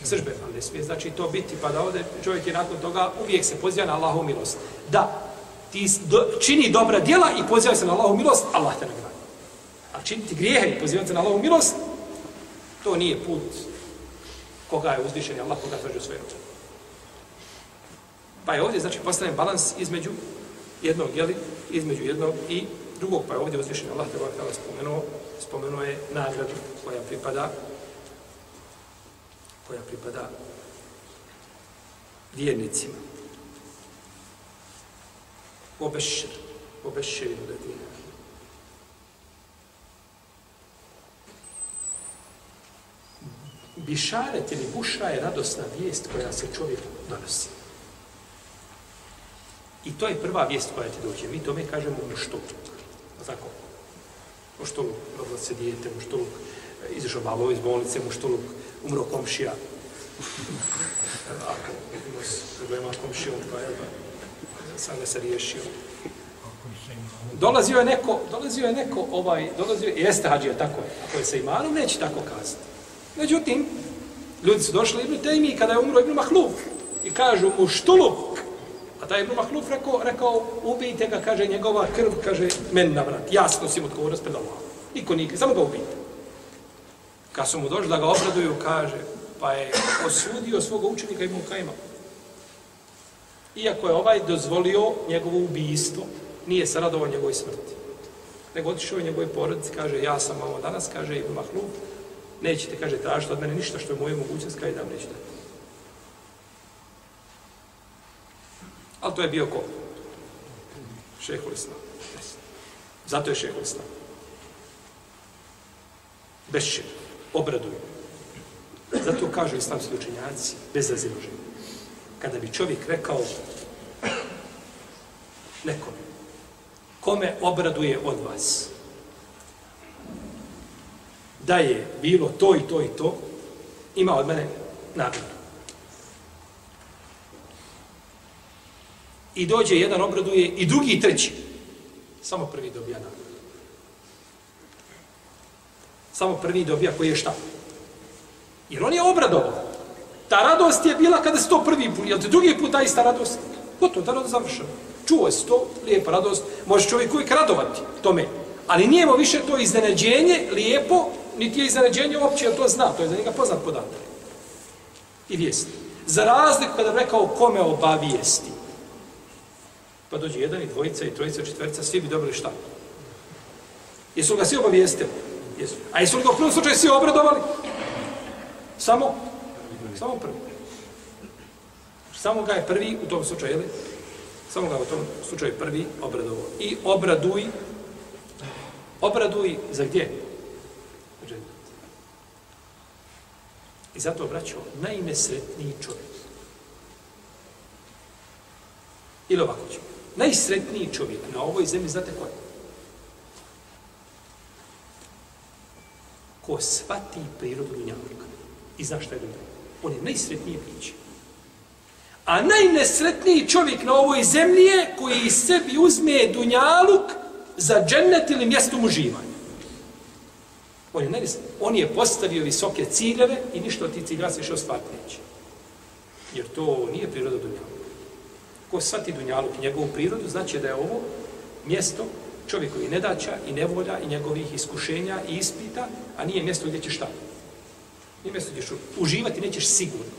Sržbe, ali ne smije znači to biti, pa da ovdje čovjek je nakon toga uvijek se poziva na Allahovu milost. Da, ti do, čini dobra djela i poziva se na Allahovu milost, Allah te nagradi. A činiti grijehe i pozivati se na Allahovu milost, to nije put koga je uzvišen Allah koga tvrđu svoje ruke. Pa je ovdje, znači, postavljen balans između jednog, jeli, između jednog i drugog, pa je ovdje uzvišen Allah te Allah spomenuo, spomenuo je nagradu koja pripada koja pripada vjernicima. Obešir. Obešćeri ledine. Bišaret ili buša je radosna vijest koja se čovjeku donosi. I to je prva vijest koja ti dođe. Mi tome kažemo ono muštuluk. Tako. Ono muštuluk, rodilo se dijete, ono muštuluk, e, izašao babo iz bolnice, muštuluk, umro komšija. Ako ima problema komšijom, pa je da sam ne se riješio. Dolazio je neko, dolazio je neko, ovaj, dolazio je, jeste hađio, tako je, ako je sa imanom, neće tako kazati. Međutim, ljudi su došli Ibn Tejmi kada je umro Ibn Mahluf i kažu mu štuluk. A taj Ibn Mahluf rekao, rekao ubijte ga, kaže njegova krv, kaže men na vrat. Jasno si mu odgovorio spred Allah. Niko nije, samo ga ubijte. Kad su mu došli da ga obraduju, kaže, pa je osudio svoga učenika Ibn Kajma. Iako je ovaj dozvolio njegovo ubijstvo, nije se radovao njegovoj smrti. Nego otišao je njegovoj porodici, kaže, ja sam ovo danas, kaže Ibn Mahluf, nećete, kaže, tražiti od mene ništa što je moje mogućnost, kaže da vam nećete. Ali to je bio ko? Šehol Islam. Zato je šehol Islam. Bešće, obraduju. Zato kažu islamski učenjaci, bez raziloženja. Kada bi čovjek rekao nekome, kome obraduje od vas, da je bilo to i to i to, ima od mene nagradu. I dođe jedan obraduje i drugi i treći. Samo prvi dobija nagradu. Samo prvi dobija koji je šta? Jer on je obradovao. Ta radost je bila kada se to prvi put, jel te drugi put ta ista radost? Gotovo, ta radost završena. Čuo se to, lijepa radost, može čovjek uvijek radovati tome. Ali nije mu više to iznenađenje, lijepo, niti je iznenađenje uopće, jer to zna, to je za njega poznat podatak. I vijest. Za razliku kada rekao kome obavijesti, pa dođe jedan i dvojica i trojica, četverica, svi bi dobili šta? Jesu ga svi obavijestili? Jesu. A jesu li ga u prvom slučaju svi obradovali? Samo? Samo prvi. Samo ga je prvi u tom slučaju, jel? Samo ga u tom slučaju prvi obradovao. I obraduj, obraduj za gdje? I zato, braćo, najnesretniji čovjek. Ili ovako ćemo. Najsretniji čovjek na ovoj zemlji, znate ko je? Ko svati prirodu dunjavnika I zna šta je dobro. On je najsretniji biće. A najnesretniji čovjek na ovoj zemlji je koji sebi uzme dunjaluk za džennet ili mjesto uživanja. On je, nevis, on je postavio visoke ciljeve i ništa od tih ciljeva se više ostvariti neće. Jer to nije priroda Dunjaluka. Ko svati Dunjaluk i njegovu prirodu, znači da je ovo mjesto čovjekovi nedaća i nevolja i njegovih iskušenja i ispita, a nije mjesto gdje ćeš šta. Nije mjesto gdje ćeš uživati, nećeš sigurno.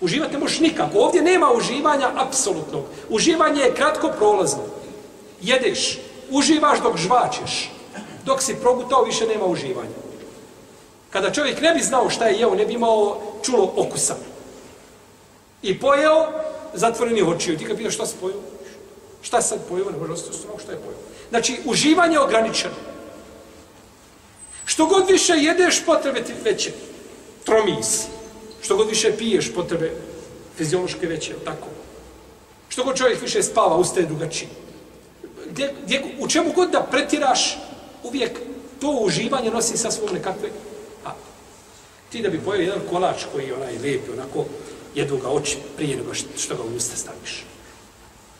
Uživati ne možeš nikako. Ovdje nema uživanja apsolutnog. Uživanje je kratko prolazno. Jedeš, uživaš dok žvačeš dok si progutao, više nema uživanja. Kada čovjek ne bi znao šta je jeo, ne bi imao čulo okusa. I pojeo, zatvoreni očiju. Ti kad pitaš šta se pojeo? Šta sad pojeo? Ne može ostati u šta je pojeo. Znači, uživanje je ograničeno. Što god više jedeš, potrebe ti veće. Tromis. Što god više piješ, potrebe fiziološke veće, tako. Što god čovjek više spava, ustaje drugačiji. Gdje, gdje, u čemu god da pretiraš, uvijek to uživanje nosi sa svom nekakve... A, ti da bi pojeli jedan kolač koji je onaj lijep, onako, jedu ga oči prije nego što ga u usta staviš.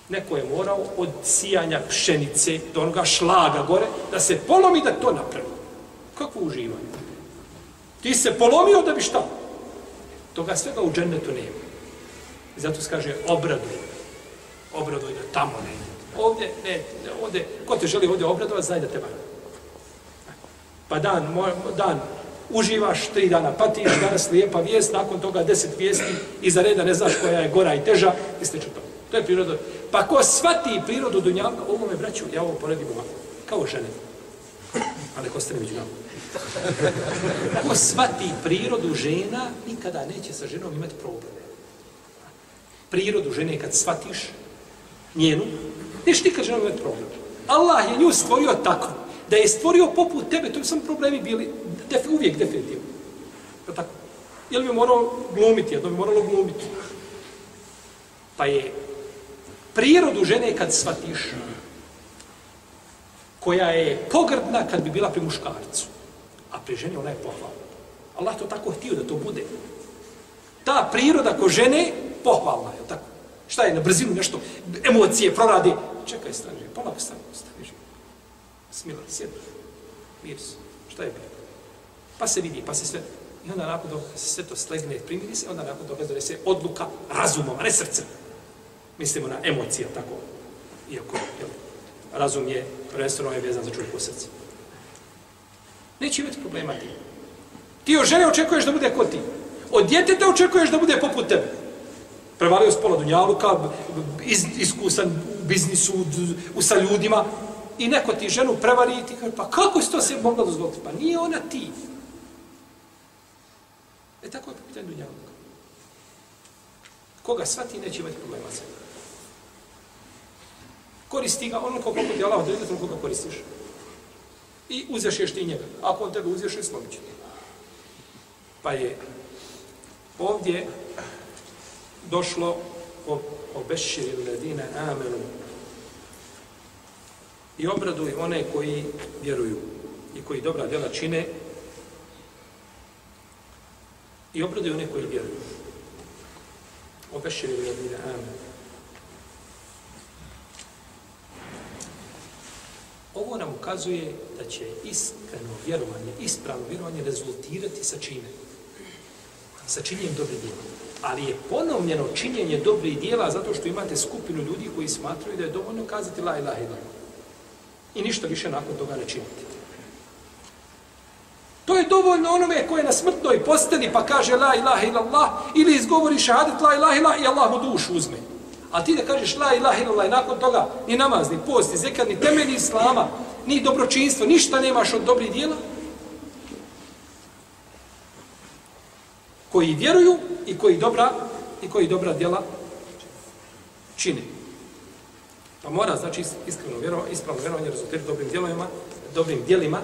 Neko je morao od sijanja pšenice do onoga šlaga gore, da se polomi da to napravi. Kako uživanje? Ti se polomio da bi šta? Toga svega u džennetu nema. I zato se kaže obraduj. Obraduj da tamo ne. Ovdje, ne, ovdje, ko te želi ovdje obradovati, znaj da te vara. Pa dan, dan uživaš, tri dana patiš, danas lijepa vijest, nakon toga deset vijesti, iza reda ne znaš koja je gora i teža, i sliče to. To je priroda. Pa ko svati prirodu dunjavka, ovo me braću, ja ovo poredim ovako, kao žene. Ali ko ste ne među nama. Ko svati prirodu žena, nikada neće sa ženom imati probleme. Prirodu žene kad svatiš, njenu, neće nikad ženom imati problem. Allah je nju stvorio tako, da je stvorio poput tebe, to bi samo problemi bili def, uvijek definitivno. Pa tako. Ili bi moralo glumiti, jedno bi moralo glumiti. Pa je prirodu žene kad shvatiš, koja je pogrdna kad bi bila pri muškarcu, a pri ženi ona je pohvalna. Allah to tako htio da to bude. Ta priroda ko žene, pohvalna je, tako? Šta je, na brzinu nešto, emocije proradi. Čekaj, stani, polako stani, stani, smila, sjedi, se, šta je bilo? Pa se vidi, pa se sve, i onda nakon toga se sve to slegne, primiri se, onda nakon toga donese odluka razumom, a ne srcem. Mislimo na emocije, tako, iako, jel, razum je, prvenstveno je vezan za čovjeku srce. Neće imati problema ti. Ti od žene očekuješ da bude kod ti. Od djeteta očekuješ da bude poput tebe. Prevalio spola dunjaluka, iz, iskusan u biznisu, u, sa ljudima, i neko ti ženu prevari i ti kaže, pa kako si to se mogla dozvoliti? Pa nije ona ti. E tako je po pitanju dunjaluka. Koga svati neće imati problema sa Koristi ga ono koliko ti Allah odredio, toliko ga koristiš. I uzeš ješ ti njega. Ako on tebe uzeš, slobit će Pa je ovdje došlo o, o beširi ledine amenu i obraduj one koji vjeruju i koji dobra djela čine i obraduj one koji vjeruju. O u ledine amen. Ovo nam ukazuje da će iskreno vjerovanje, ispravno vjerovanje rezultirati sa čime? Sa činjenjem dobrih djela. Ali je ponovljeno činjenje dobrih djela zato što imate skupinu ljudi koji smatraju da je dovoljno kazati la ilaha ila. I ništa više nakon toga ne činiti. To je dovoljno onome koje je na smrtnoj posteli pa kaže la ilaha illallah ili izgovori šahadet la ilaha illallah i Allah mu dušu uzme. A ti da kažeš la ilaha illallah i nakon toga ni namaz, ni post, ni zekad, ni temelj islama, ni dobročinstvo, ništa nemaš od dobrih dijela, koji vjeruju i koji dobra i koji dobra djela čine. Pa mora, znači, iskreno vjerovanje, ispravno vjerovanje rezultirati dobrim djelovima, dobrim djelima,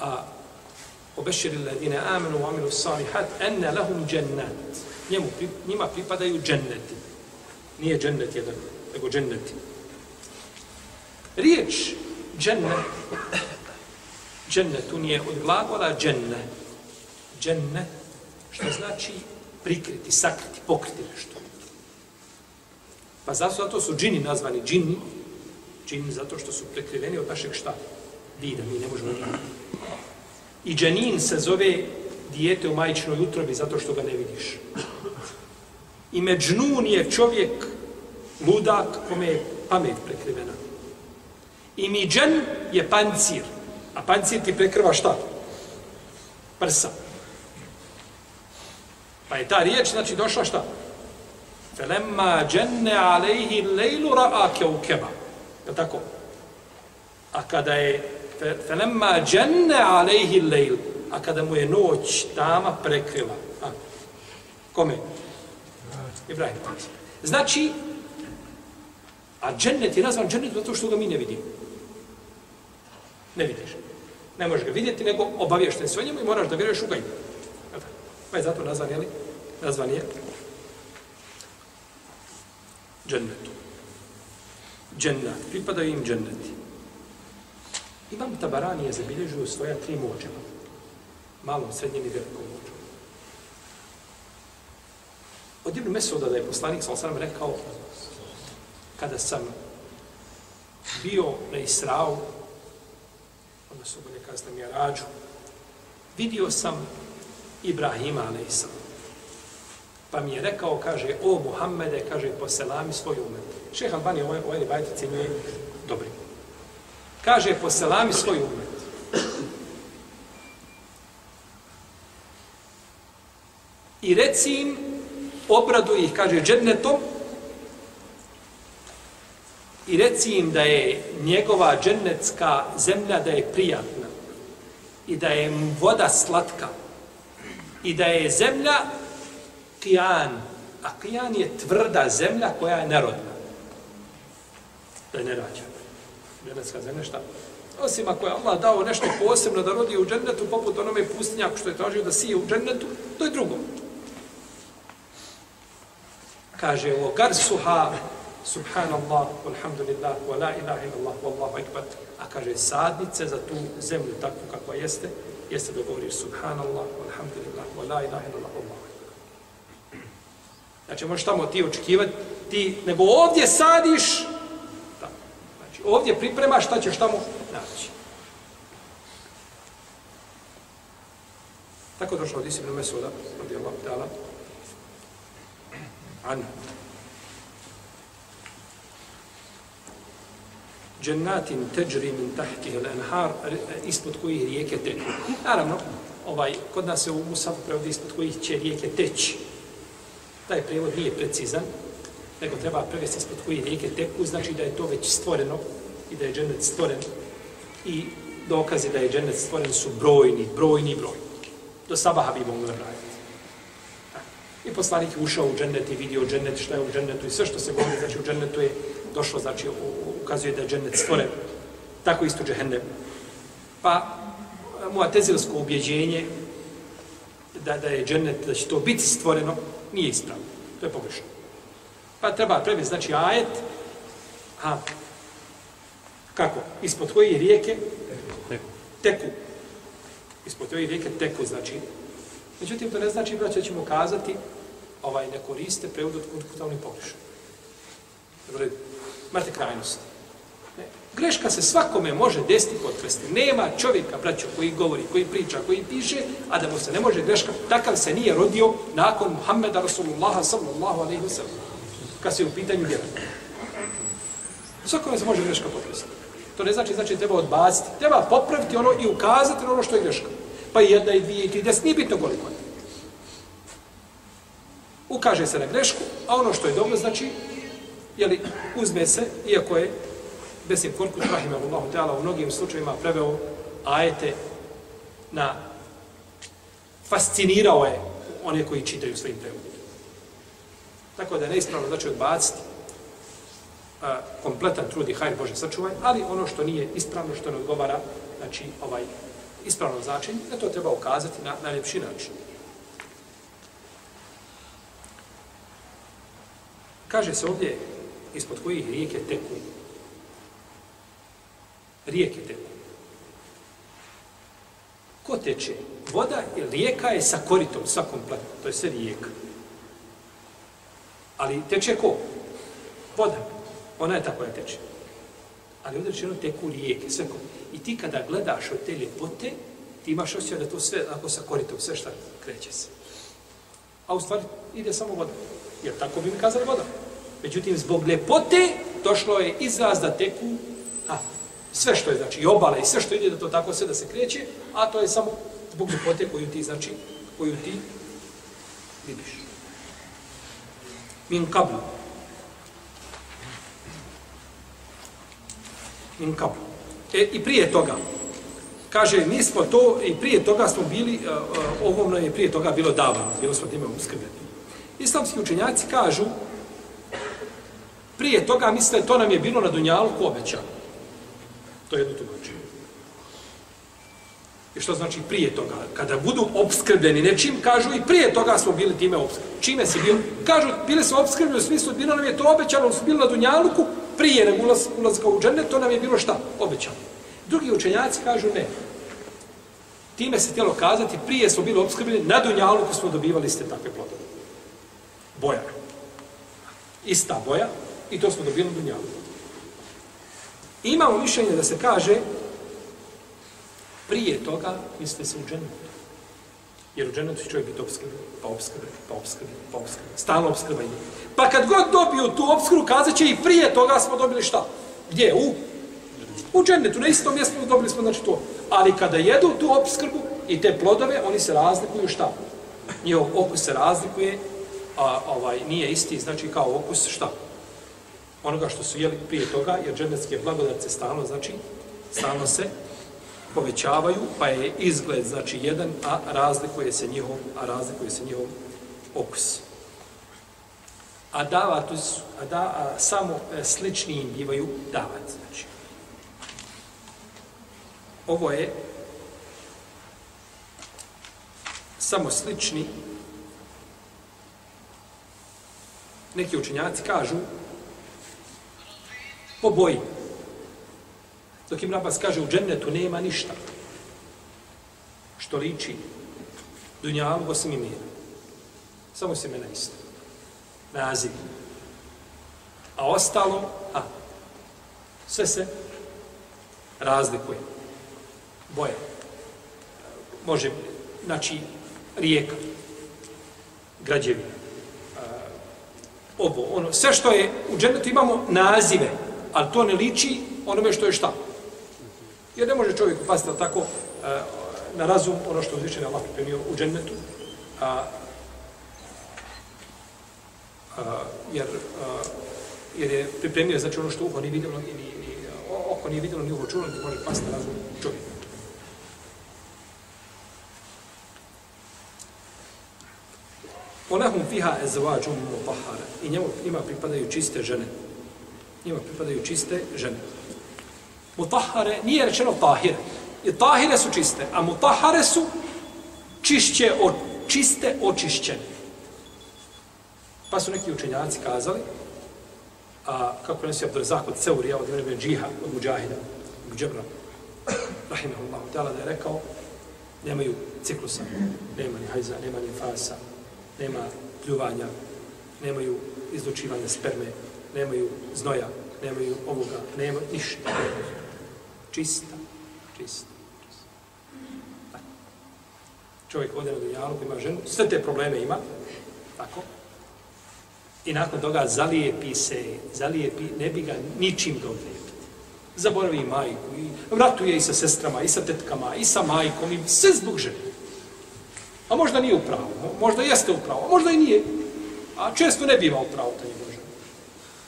a obeširi ladine amenu u amilu salihat, enne lahum džennat. Njemu, njima pripadaju dženneti. Nije džennet jedan, nego dženneti. Riječ džennet, džennetu nije od glagola dženne. Dženne, što znači prikriti, sakriti, pokriti nešto. Pa zato, zato su džini nazvani džini, džini zato što su prekriveni od našeg šta? Vida, mi ne možemo vidjeti. I dženin se zove dijete u majčinoj utrobi zato što ga ne vidiš. I međnun je čovjek ludak kome je pamet prekrivena. I miđen je pancir. A pancir ti prekrva šta? Prsa. Pa je ta riječ, znači, došla šta? Felemma dženne alejhi lejlu ra'a keukeba. Je tako? A kada je Felemma dženne alejhi lejl. A kada mu je noć tama prekrila. A, kome? Ibrahim. Znači, a džennet je nazvan džennet zato što ga mi ne vidimo. Ne vidiš. Ne možeš ga vidjeti, nego obavješten sve njemu i moraš da vjeruješ u gajbu. Pa je zato nazvan, jeli? Nazvan je džennetu. Džennat. Pripadaju im dženneti. Imam Tabarani je zabilježio svoja tri mođeva. Malom, srednjem i velikom mođu. Od Ibn Mesuda da je poslanik sa osram rekao kada sam bio na Israu, odnosno bolje kada sam ja rađu, vidio sam Ibrahima a.s. Pa mi je rekao, kaže, o Muhammede, kaže, poselami svoj umet. Šeh Albani ovaj, ovaj bajte cijenjuje dobri. Kaže, poselami svoj umet. I reci im, obradu ih, kaže, džennetom, i reci im da je njegova džennetska zemlja da je prijatna. I da je voda slatka. I da je zemlja kijan, a kijan je tvrda zemlja koja je narodna. da je ne rađa. Dženecka zemlja šta? Osim ako je Allah dao nešto posebno da rodi u džennetu, poput onome pustinjaku što je tražio da sije u džennetu, to je drugo. Kaže, o garsuha, subhanallah, walhamdulillah, wa la ilaha illallah, wallahu akbar. A kaže, sadnice za tu zemlju takvu kakva jeste, jeste da govoriš subhanallah, walhamdulillah, wa la ilaha illallah, wallahu akbar. Znači, možeš tamo ti očekivati, ti, nego ovdje sadiš, ovdje priprema šta ćeš tamo naći. Tako došlo od Isibnu Mesuda, radijallahu ta'ala, anhu. džennatin teđri min tahtih al-anhar, ispod kojih rijeke teku. Naravno, ovaj, kod nas se u Musafu prevodi ispod kojih će rijeke teći. Taj prevod nije precizan, nego treba prevesti ispod koje rijeke teku, znači da je to već stvoreno i da je džennet stvoren. I dokaze da je džennet stvoren su brojni, brojni, brojni. Do sabaha bi mogli napraviti. I poslanik je ušao u džennet i vidio džennet, šta je u džennetu i sve što se govori, znači u džennetu je došlo, znači ukazuje da je džennet stvoren. Tako isto džehennem. Pa, muatezilsko ubjeđenje da, da je džennet, da će to biti stvoreno, nije ispravno. To je pogrešno. Pa treba prevesti, znači, ajet, a, kako? Ispod koje rijeke? Teku. Ispod koje rijeke teku, znači. Međutim, to ne znači, braće, da ćemo kazati, ovaj, ne koriste prevod od kutavnih pogrešno. Dobro, imate krajnosti. E, greška se svakome može desiti potvrsti. Nema čovjeka, braćo, koji govori, koji priča, koji piše, a da mu se ne može greška. Takav se nije rodio nakon Muhammeda Rasulullaha sallallahu alaihi wa sallam. Kad se u pitanju vjera. Svakome se može greška potvrsti. To ne znači, znači treba odbaciti. Treba popraviti ono i ukazati na ono što je greška. Pa i jedna, i dvije, i tri, des, nije bitno koliko je. Ukaže se na grešku, a ono što je dobro, znači, jeli, uzme se, iako je Besim Korkut, rahimahullahu ta'ala, u mnogim slučajima preveo ajete na fascinirao je one koji čitaju svojim prevodom. Tako da je neispravno znači odbaciti a, kompletan trud i hajr Bože sačuvaj, ali ono što nije ispravno, što ne odgovara, znači ovaj ispravno značenje, da to treba ukazati na najljepši način. Kaže se ovdje ispod kojih rijeke teku rijeke teku. Ko teče? Voda i rijeka je sa koritom, sa kompletno. To je sve rijeka. Ali teče ko? Voda. Ona je ta koja teče. Ali ovdje rečeno teku rijeke, sve ko. I ti kada gledaš od te ljepote, ti imaš osjećaj da to sve, ako sa koritom, sve šta kreće se. A u stvari ide samo voda. Jer tako bi mi kazali voda. Međutim, zbog ljepote došlo je izraz da teku a, sve što je, znači, i obala i sve što ide da to tako sve da se kreće, a to je samo zbog ljepote koju ti, znači, koju ti vidiš. Min kablu. Min kablu. E, I prije toga, kaže, mi smo to, i prije toga smo bili, e, e, uh, uh, ovom je prije toga bilo davano, bilo smo time uskrbeni. Islamski učenjaci kažu, prije toga, misle, to nam je bilo na Dunjalu obećano. To je jedno tumačenje. I što znači prije toga? Kada budu obskrbljeni nečim, kažu i prije toga smo bili time obskrbljeni. Čime si bio? Kažu, bili smo obskrbljeni u smislu, bilo nam je to obećano, smo bili na Dunjaluku, prije nego ulaz, ulazka u džene, to nam je bilo šta? Obećano. Drugi učenjaci kažu ne. Time se htjelo kazati, prije smo bili obskrbljeni, na Dunjaluku smo dobivali ste takve plodove. Boja. Ista boja i to smo dobili na Dunjaluku. Imamo mišljenje da se kaže prije toga mislite se u džennetu. Jer u džennetu će čovjek biti obskrben, pa obskrben, pa obskrben, pa obskrben. Stalno obskrba ide. Pa kad god dobiju tu obskru, kazat će i prije toga smo dobili šta? Gdje? U? U džennetu, na istom mjestu dobili smo znači to. Ali kada jedu tu obskrbu i te plodove, oni se razlikuju šta? Njihov okus se razlikuje, a ovaj nije isti, znači kao okus šta? onoga što su jeli prije toga, jer džennetske blagodace stalno, znači, stalno se povećavaju, pa je izgled, znači, jedan, a razlikuje se njihov, a razlikuje se njihov okus. a davatu su, a, da, a samo e, slični im bivaju davat. Znači, ovo je samo slični neki učenjaci kažu po boji. Dok Ibn Abbas kaže u džennetu nema ništa što liči dunjalu osim imena. Samo se imena isto. Naziv. A ostalo, a, sve se razlikuje. Boje. Može, znači, rijeka, građevina, ovo, ono, sve što je u džennetu imamo nazive, ali to ne liči onome što je šta. Jer ne može čovjek upasti tako e, na razum ono što uzvišen Allah pripremio u džennetu, a, a, jer, a, jer je pripremio znači ono što uho nije vidjelo, ni, ni, ni oko nije vidjelo, ni uho čulo, ni može pasti na razum čovjeka. Olehum fiha ezvađum mutahara. I njemu ima pripadaju čiste žene. Njima pripadaju čiste žene. Mutahare nije rečeno tahire. I tahire su čiste, a mutahare su čišće, o, čiste, očišćene. Pa su neki učenjaci kazali, a kako nesi Abdurazak od Ceurija, od vremena džiha, od Mujahida, od Džebra, rahimahullahu ta'ala, da je rekao, nemaju ciklusa, nema ni hajza, nema ni fasa, nema pljuvanja, nemaju izlučivanja sperme, nemaju znoja, nemaju ovoga, nema ništa. Čista, čista. Tako. Čovjek ode na dunjalu, ima ženu, sve te probleme ima, tako. I nakon toga zalijepi se, zalijepi, ne bi ga ničim dobrijeti. Zaboravi i majku, i vratuje i sa sestrama, i sa tetkama, i sa majkom, i sve zbog žene. A možda nije upravo, možda jeste upravo, a možda i nije. A često ne biva upravo ta njegova žena.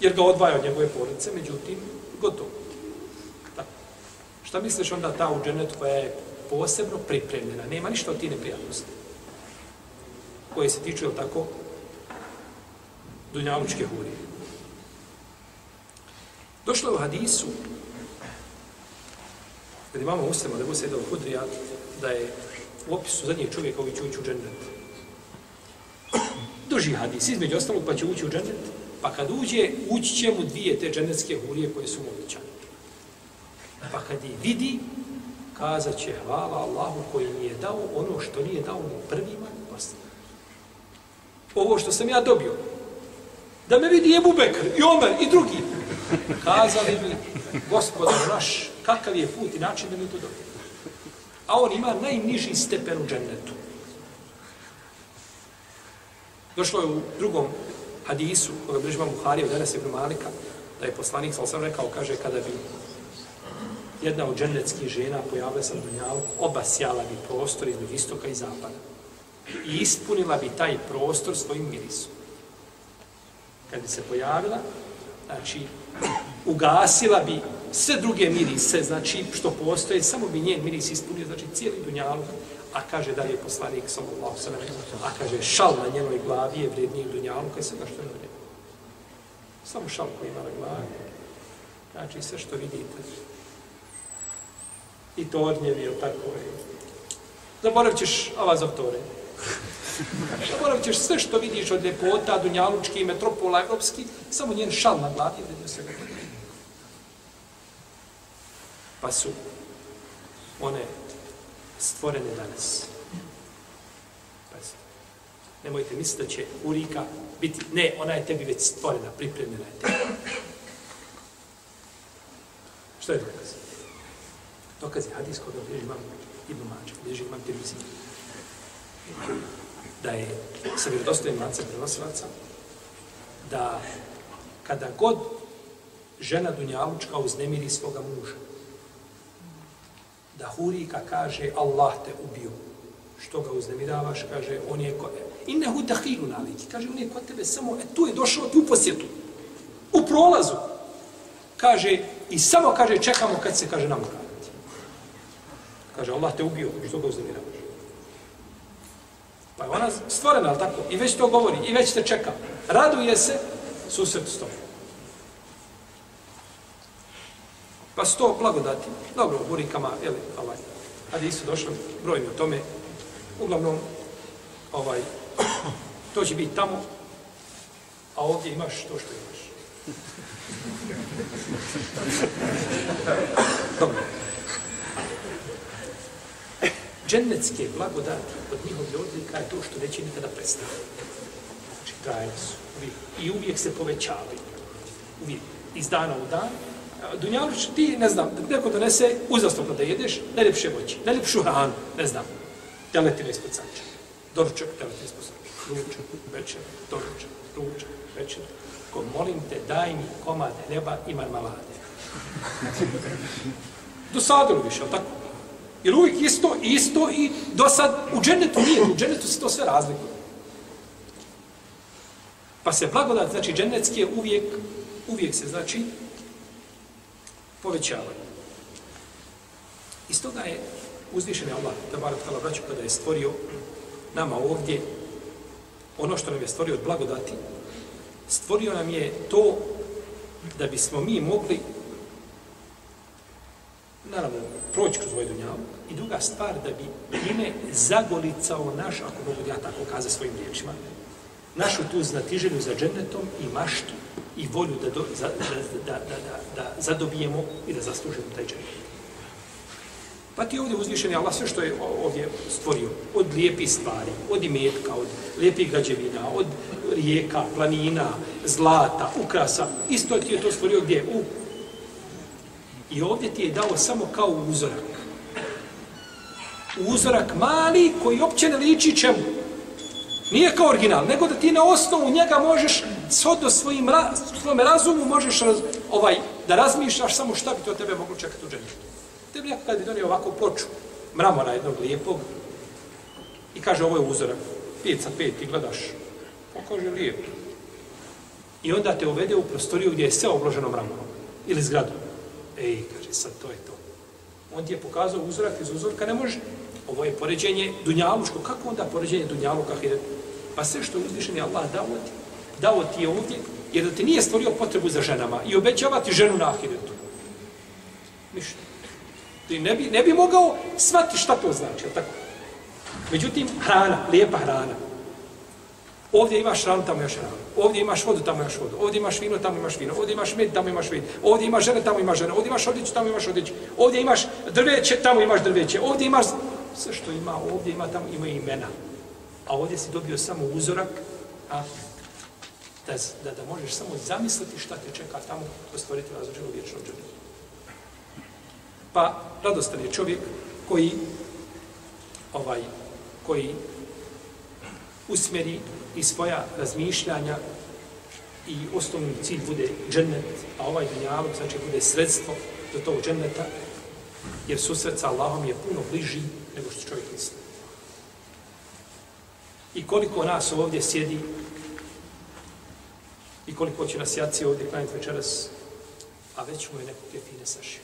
Jer ga odvaja od njegove porodice, međutim, gotovo. Šta misliš onda ta u dženetu koja je posebno pripremljena? Nema ništa od ti neprijatnosti. Koje se tiču, je tako, dunjalučke hurije. Došlo u hadisu, kad imamo uslema da bu se hudrija, da je u opisu zadnjeg čovjeka koji će ući u džennet. Duži hadis, između ostalog, pa će ući u džennet. Pa kad uđe, ući će mu dvije te džennetske hurije koje su mu običane. Pa kad je vidi, kazat će hvala Allahu koji mi je dao ono što nije dao ni prvima ni posljednjima. Ovo što sam ja dobio, da me vidi Ebu Bekr i Omer i drugi, kazali mi, gospodar naš, kakav je put i način da mi to dobio a on ima najniži stepen u džennetu. Došlo je u drugom hadisu, koga bližba Buharija, Buhari od Enes ibn Malika, da je poslanik, sal sam rekao, kaže, kada bi jedna od džennetskih žena pojavila se na dunjalu, obasjala bi prostor između istoka i zapada. I ispunila bi taj prostor svojim mirisom. Kad bi se pojavila, znači, ugasila bi sve druge mirise, znači što postoje, samo bi njen miris ispunio, znači cijeli dunjalog, a kaže da je poslanik sallallahu sallam, a kaže šal na njenoj glavi je vredniji dunjalog, kaj svega što je vredniji. Samo šal koji ima na glavi. Znači sve što vidite. I to odnjevi, je tako je. Zaboravit ćeš avazovtore. Zaboravit ćeš sve što vidiš od ljepota, dunjalučki, metropola, evropski, samo njen šal na glavi vredio vredniji svega pa su one stvorene danas. Pazite. Nemojte misliti da će Urika biti, ne, ona je tebi već stvorena, pripremljena je tebi. Što je dokaz? Dokaz je hadis koga bliži imam Ibn Mađe, bliži imam Tirmizi. Da je sa vjerodostojim lancem prenosilaca, da kada god žena Dunjalučka uznemiri svoga muža, da Hurika kaže Allah te ubio. Što ga uznemiravaš, kaže, on je ko... Innehu dahilu naliki, kaže, on je kod tebe samo, e, tu je došao, tu posjetu. U prolazu. Kaže, i samo kaže, čekamo kad se, kaže, nam. Kaže, Allah te ubio, što ga uznemiravaš. Pa je ona stvorena, ali tako? I već to govori, i već te čeka. Raduje se, susret s tobom. Pa sto blagodati. Dobro, u burikama, jeli, ovaj, ali isto došlo brojni o tome. Uglavnom, ovaj, to će biti tamo, a ovdje imaš to što imaš. *laughs* Dobro. Džennetske blagodati od njihovih odlika je to što neće nikada prestati. Znači, trajne su. Uvijek. I uvijek se povećavaju. Uvijek. Iz dana u dan. Dunjaluč, ti, ne znam, neko donese uzastopno da jedeš, najljepše voći, najljepšu hranu, ne znam, teletine ispod sanča. Doručak, teletine ispod sanča. Ručak, večer, doručak, ručak, večer. Ko molim te, daj mi komade neba i marmalade. *laughs* Dosadilo više, ali tako? Jer uvijek isto, isto i do sad u džennetu nije, u džennetu se to sve razlikuje. Pa se blagodat, znači džennetski uvijek, uvijek se, znači, povećavaju. Iz toga je uzvišen je Allah, da barak tala braću, kada je stvorio nama ovdje ono što nam je stvorio od blagodati, stvorio nam je to da bismo mi mogli naravno, proći kroz ovaj dunjavu. I druga stvar, da bi time zagolicao naš, ako mogu ja tako kaza svojim riječima, našu tu znatiženju za džennetom i maštu i volju da, do, za, da, da, da, da, da zadobijemo i da zaslužimo taj džennet. Pa ti ovdje uzvišeni Allah sve što je ovdje stvorio, od lijepih stvari, od imetka, od lijepih građevina, od rijeka, planina, zlata, ukrasa, isto ti je to stvorio gdje? U I ovdje ti je dao samo kao uzorak. Uzorak mali koji opće ne liči čemu. Nije kao original, nego da ti na osnovu njega možeš, shodno svojim ra, svojom razumu, možeš raz, ovaj, da razmišljaš samo šta bi to tebe moglo čekati u džennetu. Tebi neko kad bi donio ovako ploču, mramora jednog lijepog, i kaže ovo je uzorak, 5 sa 5, ti gledaš, on kaže lijep. I onda te uvede u prostoriju gdje je sve obloženo mramorom, ili zgradom. Ej, kaže, sad to je to. On ti je pokazao uzorak iz uzorka, ne može. Ovo je poređenje dunjaluško. Kako onda poređenje dunjaluka? Pa sve što uzvišen je Allah dao ti, dao ti je ovdje, jer da ti nije stvorio potrebu za ženama i obećava ti ženu na ahiretu. Ništa. Ti ne bi, ne bi mogao shvatiti šta to znači, tako? Međutim, hrana, lijepa hrana, Ovdje imaš hranu, tamo imaš hranu. Ovdje imaš vodu, tamo imaš vodu. Ovdje imaš vino, tamo imaš vino. Ovdje imaš med, tamo imaš med. Ovdje imaš žene, tamo imaš žene. Ovdje imaš odjeću, tamo imaš odjeću. Ovdje imaš drveće, tamo imaš drveće. Ovdje imaš sve što ima, ovdje ima, tamo ima imena. A ovdje si dobio samo uzorak, a da, da, da možeš samo zamisliti šta te čeka tamo, to stvoriti različinu vječnom dženu. Pa, radostan je čovjek koji ovaj, koji usmjeri i svoja razmišljanja i osnovni cilj bude džennet, a ovaj dunjalog znači bude sredstvo do tog dženneta, jer susret sa Allahom je puno bliži nego što čovjek misli. I koliko nas ovdje sjedi i koliko će nas jaci ovdje klanjati večeras, a već mu je neko kefine sašio.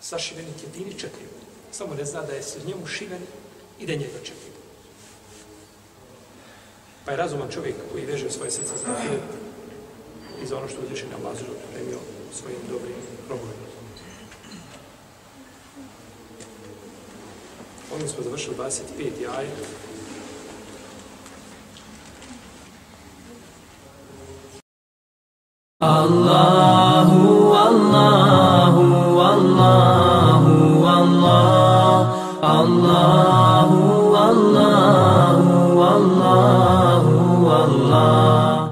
Sašiveni kefini čekaju. Samo ne zna da je s njemu šiven i da njega čekaju. Pa je razuman čovjek koji veže svoje srce za ahiret i za ono što uzviše na vlazu premio svojim dobrim robovima. Ovdje smo završili 25. ajet. Allahu, Allahu,